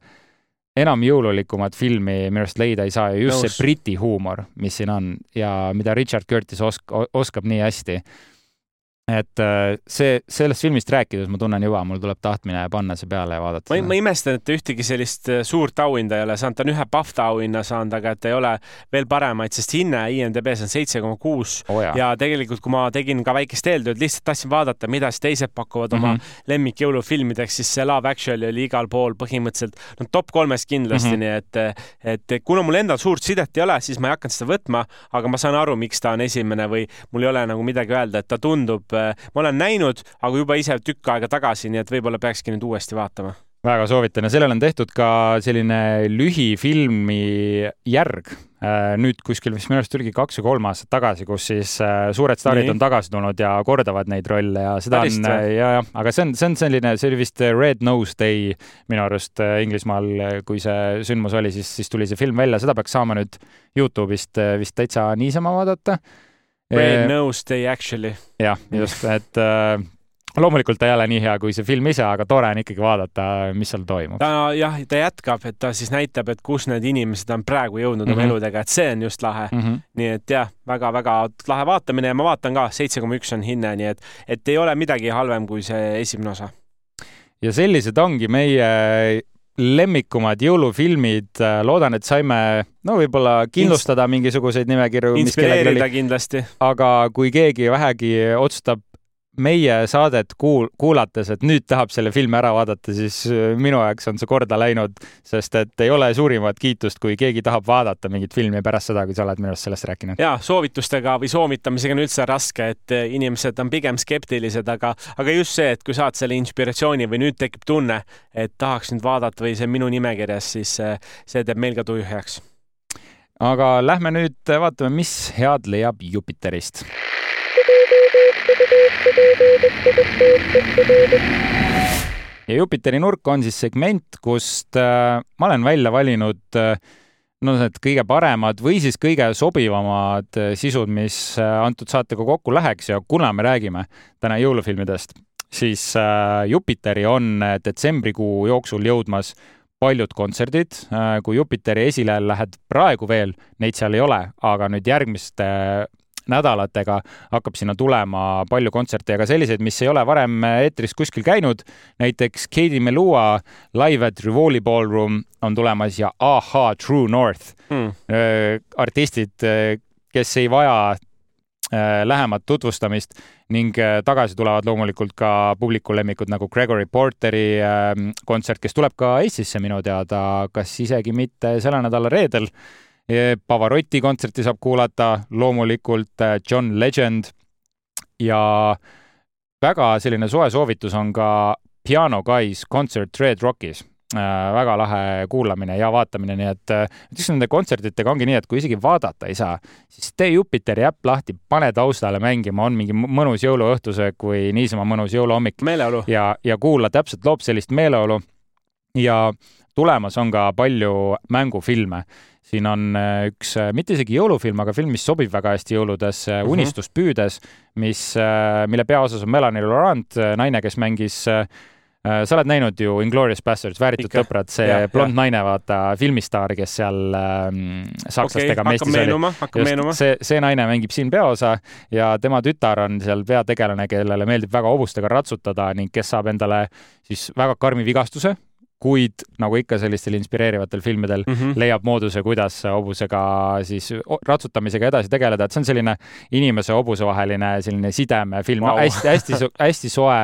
enam jõululikumat filmi minu arust leida ei saa ja just Nõus. see Briti huumor, mis siin on ja mida Richard Curtis osk-, oskab nii hästi et äh, see, sellest filmist rääkides ma tunnen juba, mul tuleb tahtmine panna see peale ja vaadata. ma, ma imestan, et ta ühtegi sellist äh, suurt auhinda ei ole saanud, ta on ühe BAFTA auhinna saanud, aga et ei ole veel paremaid, sest hinne IMDB-s on seitse koma kuus oh ja tegelikult, kui ma tegin ka väikest eeltööd, lihtsalt tahtsin vaadata, mida siis teised pakuvad mm -hmm. oma mhm. lemmikjõulufilmideks, siis see Love Actually oli igal pool põhimõtteliselt no top kolmes kindlasti mm, -hmm. nii et, et kuna mul endal suurt sidet ei ole, siis ma ei hakanud seda võtma, aga ma saan aru, miks ta on esimene või mul ei ole nagu midagi öelda, et ta tundub ma olen näinud, aga juba ise tükk aega tagasi, nii et võib-olla peakski nüüd uuesti vaatama väga soovitan ja sellel on tehtud ka selline lühifilmi järg. Äh, nüüd kuskil vist minu arust tuligi kaks või kolm aastat tagasi, kus siis äh, suured staarid Nii. on tagasi tulnud ja kordavad neid rolle ja seda Päris on, ja, ja, aga see on, see on selline, see oli vist Red Nose Day minu arust Inglismaal, kui see sündmus oli, siis, siis tuli see film välja, seda peaks saama nüüd Youtube'ist vist täitsa niisama vaadata Red Nose Day actually. jah, just, et äh, loomulikult ta ei ole nii hea kui see film ise, aga tore on ikkagi vaadata, mis seal toimub. ta jah, ta jätkab, et ta siis näitab, et kus need inimesed on praegu jõudnud mm -hmm. oma mhm. eludega, et see on just lahe mm. -hmm. nii et jah väga,, väga-väga lahe vaatamine ja ma vaatan ka, seitse koma üks on hinne, nii et, et ei ole midagi halvem kui see esimene osa. ja sellised ongi meie lemmikumad jõulufilmid, loodan, et saime no võib-olla kindlustada mingisuguseid nimekirju. inspireerida kindlasti. aga kui keegi vähegi otsustab meie saadet kuul-, kuulates, et nüüd tahab selle filmi ära vaadata, siis äh, minu jaoks on see korda läinud, sest et ei ole suurimat kiitust, kui keegi tahab vaadata mingit filmi pärast seda, kui sa oled minu arust sellest rääkinud. ja soovitustega või soomitamisega on üldse raske, et äh, inimesed on pigem skeptilised, aga, aga just see, et kui saad selle inspiratsiooni või nüüd tekib tunne, et tahaks nüüd vaadata või see on minu nimekirjas, siis see, äh, see teeb meil ka tuju heaks. aga lähme nüüd vaatame, mis head leiab Jupiterist ja Jupiteri nurk on siis segment, kust äh, ma olen välja valinud äh, no need kõige paremad või siis kõige sobivamad äh, sisud, mis antud saatega kokku läheks. Ja kuna me räägime täna jõulufilmidest, siis Jupiteri on detsembrikuu jooksul jõudmas paljud kontserdid, kui Jupiteri esile lähed praegu veel, neid seal ei ole, aga nüüd järgmiste nädalatega hakkab sinna tulema palju kontserte ja ka selliseid, mis ei ole varem eetris kuskil käinud. näiteks Katie Melua Live at Rivoli Ballroom on tulemas ja a-ha True North. Hmm.. artistid, kes ei vaja lähemat tutvustamist ning tagasi tulevad loomulikult ka publiku lemmikud nagu Gregory Porteri kontsert, kes tuleb ka Eestisse minu teada, kas isegi mitte selle nädala reedel Pavarotti kontserti saab kuulata, loomulikult äh, John Legend ja väga selline soe soovitus on ka Piano Guys kontsert Red Rockis äh,. väga lahe kuulamine ja vaatamine, nii et näiteks äh, nende kontsertidega ongi nii, et kui isegi vaadata ei saa, siis tee Jupiteri äpp lahti, pane taustale mängima, on mingi mõnus jõuluõhtusöök või niisama mõnus jõuluhommik. ja, ja kuula, täpselt loob sellist meeleolu ja tulemas on ka palju mängufilme siin on äh, üks, äh, mitte isegi jõulufilm, aga film, mis sobib väga hästi jõuludesse mm, -hmm. Unistust püüdes, mis, äh, mille peaosas on Melanie Laurent, naine, kes mängis sa oled näinud ju Inglorious Bastards, Vääritud Ikka. tõprad, see ja, blond ja. naine, vaata, filmistaar, kes seal äh, sakslastega okay, mestis oli. see, see naine mängib siin peaosa ja tema tütar on seal peategelane, kellele meeldib väga hobustega ratsutada ning kes saab endale siis väga karmi vigastuse kuid nagu ikka sellistel inspireerivatel filmidel mm -hmm. leiab mooduse, kuidas hobusega siis ratsutamisega edasi tegeleda, et see on selline inimese hobuse vaheline selline sidemefilm wow. no,, hästi-hästi, hästi soe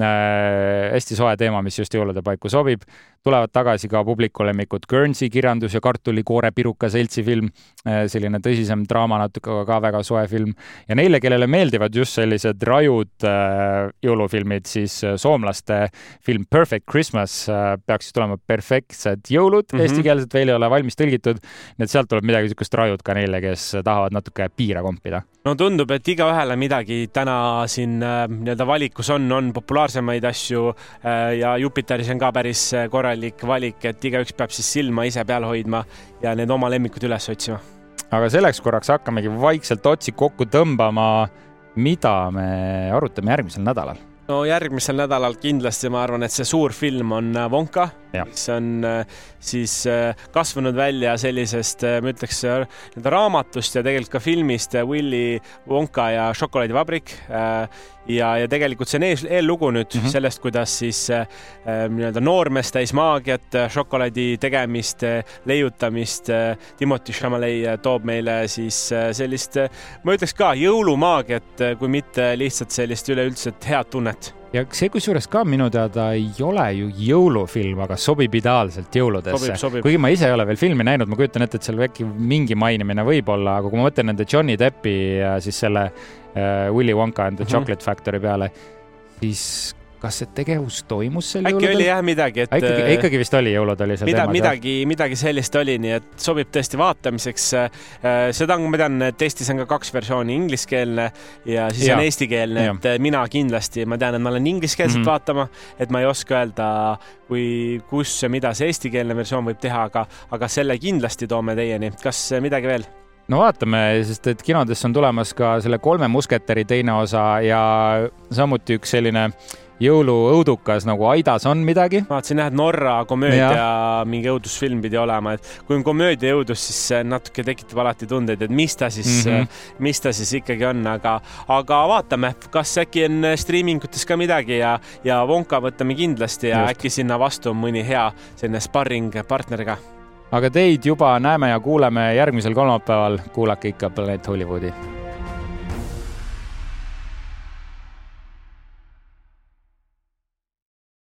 äh,, hästi soe teema, mis just jõulude paiku sobib tulevad tagasi ka publiku lemmikud Guernsey kirjandus ja kartulikoore piruka seltsi film, äh, selline tõsisem draama natuke, aga ka väga soe film. ja neile, kellele meeldivad just sellised rajud äh, jõulufilmid, siis äh, soomlaste film Perfect Christmas peaks siis tulema perfektsed jõulud mm, -hmm. eestikeelselt veel ei ole valmis tõlgitud, nii et sealt tuleb midagi niisugust rajut ka neile, kes tahavad natuke piire kompida no tundub, et igaühele midagi täna siin nii-öelda valikus on, on populaarsemaid asju ja Jupiteris on ka päris korralik korralik valik, et igaüks peab siis silma ise peal hoidma ja need oma lemmikud üles otsima. aga selleks korraks hakkamegi vaikselt otsi kokku tõmbama, mida me arutame järgmisel nädalal no järgmisel nädalal kindlasti ma arvan, et see suur film on Wonka, mis on äh, siis äh, kasvanud välja sellisest, äh, ma ütleks, nii-öelda raamatust ja tegelikult ka filmist Willy Wonka ja šokolaadivabrik ja, ja tegelikult see on ees, eellugu nüüd mm -hmm. sellest, kuidas siis äh, nii-öelda noormees täis maagiat, šokolaadi tegemist, leiutamist äh,. Timothy Chalamet toob meile siis äh, sellist, ma ütleks ka jõulumaagiat, kui mitte lihtsalt sellist üleüldiselt head tunnet ja see kusjuures ka minu teada ei ole ju jõulufilm, aga sobib ideaalselt jõuludesse. kuigi ma ise ei ole veel filmi näinud, ma kujutan ette, et seal äkki mingi mainimine võib olla, aga kui ma mõtlen nende Johnny Deppi ja siis selle uh, Willy Wonka and the mm -hmm. Chocolate Factory peale, siis kas see tegevus toimus sel äkki jõuludel? oli jah midagi, et ikkagi, äh, ikkagi vist oli jõulud oli seal mida, teemas, midagi, midagi sellist oli, nii et sobib tõesti vaatamiseks. Äh, seda, ma tean, et Eestis on ka kaks versiooni, ingliskeelne ja siis ja. on eestikeelne, et mina kindlasti, ma tean, et ma olen ingliskeelset mm -hmm. vaatama, et ma ei oska öelda, kui, kus ja mida see eestikeelne versioon võib teha, aga, aga selle kindlasti toome teieni. kas midagi veel? no vaatame, sest et kinodesse on tulemas ka selle Kolme musketäri teine osa ja samuti üks selline äh, jõuluõudukas nagu Aidas on midagi. vaatasin jah, et Norra komöödia ja. mingi õudusfilm pidi olema, et kui on komöödia õudus, siis natuke tekitab alati tundeid, et mis ta siis mm, -hmm. mis ta siis ikkagi on, aga, aga vaatame, kas äkki on striimingutes ka midagi ja, ja Wonka võtame kindlasti ja Just. äkki sinna vastu on mõni hea selline sparring partner ka. aga teid juba näeme ja kuuleme järgmisel kolmapäeval, kuulake ikka Planet Hollywoodi